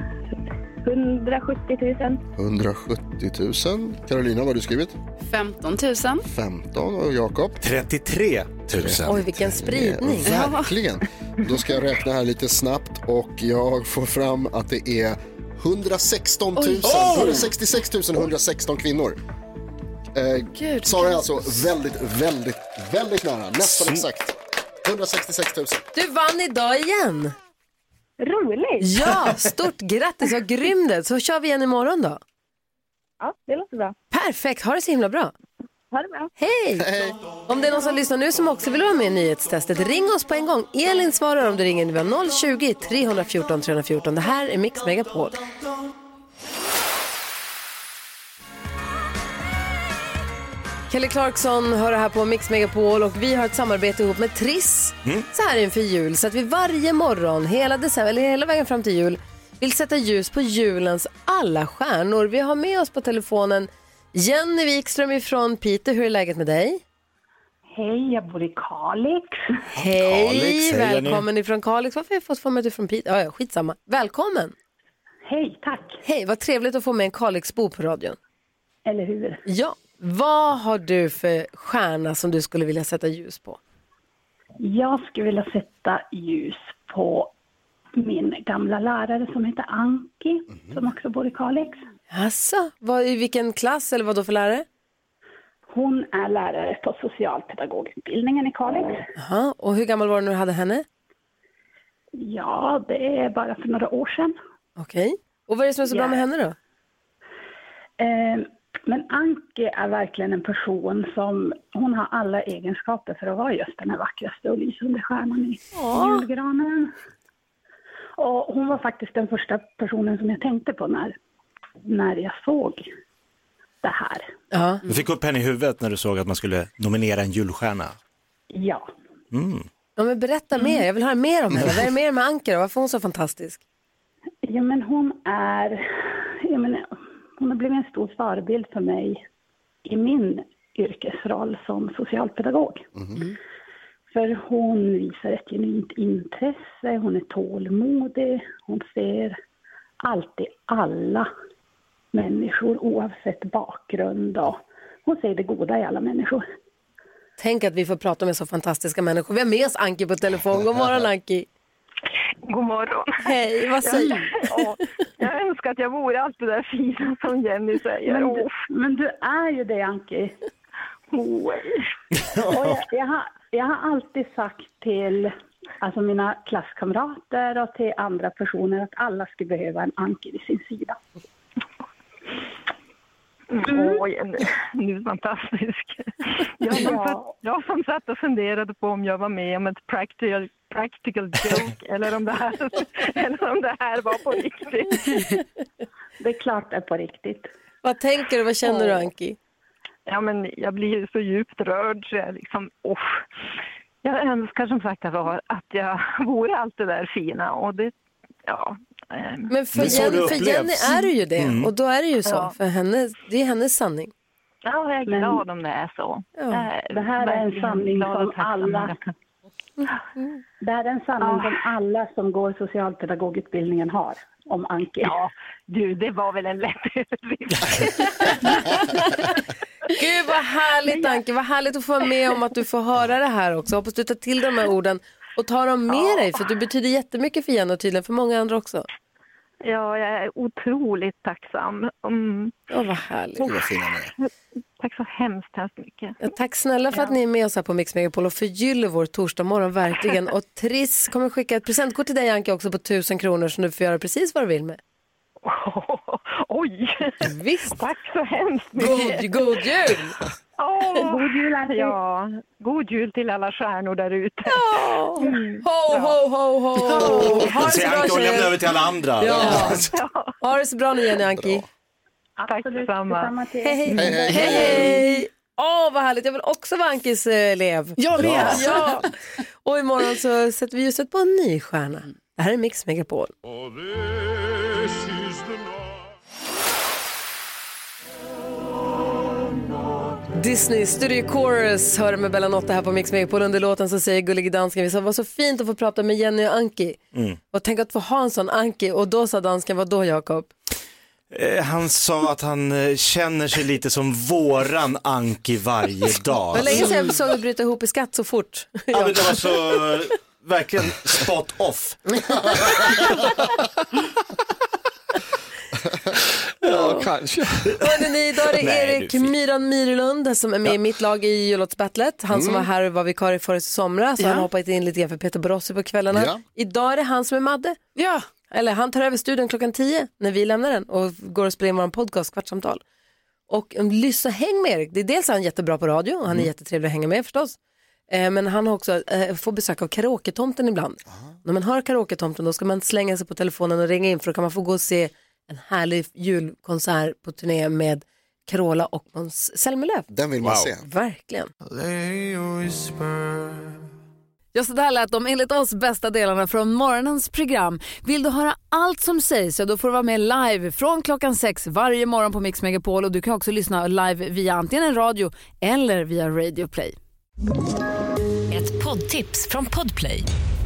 170 000. 170 000. Carolina, vad har du skrivit? 15 000. 15 och Jakob? 33 000. Oj, vilken spridning. Ja, verkligen. Då ska jag räkna här lite snabbt och jag får fram att det är 116 000, Oj. 166 116 kvinnor. Eh, Sara är alltså väldigt, väldigt, väldigt nära. Nästan exakt. 166 000. Du vann idag igen. Roligt. Ja, stort grattis, vad grym det. Så kör vi igen imorgon då. Ja, det låter bra. Perfekt, ha det så himla bra. Ha det bra. Hej! Om det är någon som lyssnar nu som också vill vara med i nyhetstestet, ring oss på en gång. Elin svarar om du ringer. Vi har 020-314 314. Det här är Mix Megapol. Kelly Clarkson hör det här på Mix Megapol och vi har ett samarbete ihop med Triss så här inför jul. Så att vi varje morgon, hela december, eller hela vägen fram till jul, vill sätta ljus på julens alla stjärnor. Vi har med oss på telefonen Jenny Wikström ifrån Piteå. Hur är läget med dig? Hej, jag bor i Kalix. Hej, Kalix, hej, välkommen ifrån Kalix. Varför har jag fått för mig att du är från Piteå? Ja, ja, skitsamma. Välkommen. Hej, tack. Hej, vad trevligt att få med en Kalixbo på radion. Eller hur? Ja, vad har du för stjärna som du skulle vilja sätta ljus på? Jag skulle vilja sätta ljus på min gamla lärare som heter Anki, som också bor i Kalix. Alltså, vad, i vilken klass eller vad då för lärare? Hon är lärare på socialpedagogutbildningen i Kalix. Jaha, och hur gammal var du när du hade henne? Ja, det är bara för några år sedan. Okej. Och vad är det som är så bra Ja. med henne då? Eh, Men Anki är verkligen en person som, hon har alla egenskaper för att vara just den här vackraste och lysande stjärnan i julgranen. Och hon var faktiskt den första personen som jag tänkte på när, när jag såg det här. Ja. Du fick upp henne i huvudet när du såg att man skulle nominera en julstjärna. Ja. Mm. Ja, men berätta mer, jag vill höra mer om henne. Vad är det mer med Anker? Varför är hon så fantastisk? Ja, men hon är, jag menar, hon har blivit en stor förebild för mig i min yrkesroll som socialpedagog. För hon visar ett genuint intresse, hon är tålmodig, hon ser alltid alla människor oavsett bakgrund och hon ser det goda i alla människor. Tänk att vi får prata med så fantastiska människor. Vi har med oss Anki på telefon. God morgon Anki. God morgon. Hej, vad säger Ja, Jag önskar att jag vore allt det där fina som Jenny säger. Men du, men du är ju det, Anki. Och jag, jag, har, jag har alltid sagt till alltså mina klasskamrater och till andra personer att alla skulle behöva en Anki vid sin sida. Åh, Jenny, du är fantastisk. Jag som, satt, jag som satt och funderade på om jag var med om ett practical, practical joke eller om, det här, eller om det här var på riktigt. Det är klart det är på riktigt. Vad tänker du, vad känner du Anki? ja, men jag blir ju så djupt rörd så jag liksom, usch. Jag önskar som sagt att jag vore allt det där fina och det, ja. Eh, Men för, Jenny, för Jenny är du ju det och då är det ju så. Ja. För henne, det är hennes sanning. Ja, jag är Men- glad om det är så. Ja. Är Det här är en sanning som alla- kan- Det här är en sanning Ja. som alla som går socialpedagogutbildningen har om Anki. Ja, du, det var väl en lätt. Gud vad härligt Anke, vad härligt att få vara med om att du får höra det här också. Hoppas du tar till de här orden och tar dem med dig för du betyder jättemycket för Jenny och tydligen för många andra också. Ja, jag är otroligt tacksam. Mm. Åh vad härligt. Gud, vad fina ni är. Tack så hemskt, hemskt mycket. Ja, tack snälla för att ni är med oss här på Mix Megapol och förgyller vår torsdag morgon verkligen. Och Triss kommer skicka ett presentkort till dig Anke också på tusen kronor som du får göra precis vad du vill med. Oj! Visst. Tack så hemskt mycket. God, god jul! Åh, God jul, Anki. Ja, god jul till alla stjärnor där ute. Mm. Ho, ho, ho, ho! Ha det så bra Anke och lämna över till alla andra. Ja. Ha det så bra nu Jenny Anki. Tack detsamma. Hej, hej. Hej, hej. Åh, vad härligt. Jag vill också vara Ankis eh, elev. Jag med. Ja. Och imorgon så sätter vi ljuset på en ny stjärna. Det här är Mix Megapol. Disney Studio Chorus hör med Bella Notta här på Mix Megapol. Under låten så säger Gullige Dansken, vi sa var så fint att få prata med Jenny och Anki. Mm. Och tänk att få ha en sån Anki. Och då sa dansken, vad då Jakob? Eh, Han sa att han eh, känner sig lite som våran Anki varje dag. Det var länge sedan jag såg dig bryta ihop i skatt så fort. Ja, men det var så, eh, verkligen spot off. Ja, kanske. Hörrni, ni, idag är det Nej, Erik. Myran Myrlund som är med i mitt lag i jullåtsbattlet. Han som var här och var vikarie förra somras. så Han har hoppat in lite grann för Peter Borossi på kvällarna. Ja. Idag är det han som är Madde. Ja. Eller han tar över studion klockan 10 när vi lämnar den och går och spelar in vår podcast Kvartsamtal. Och um, lyssna, häng med Erik. Det är dels är han jättebra på radio och han är jättetrevlig att hänga med förstås. Eh, men han har också, eh, får besök av karaoke-tomten ibland. När man hör karaoke-tomten då ska man slänga sig på telefonen och ringa in för då kan man få gå och se en härlig julkonsert på turné med Carola och Måns Zelmerlöw. Den vill man se. Verkligen. Ja, så där lät de enligt oss bästa delarna från morgonens program. Vill du höra allt som sägs så då får du vara med live från klockan sex varje morgon på Mix Megapol och du kan också lyssna live via antingen en radio eller via Radio Play. Ett poddtips från Podplay.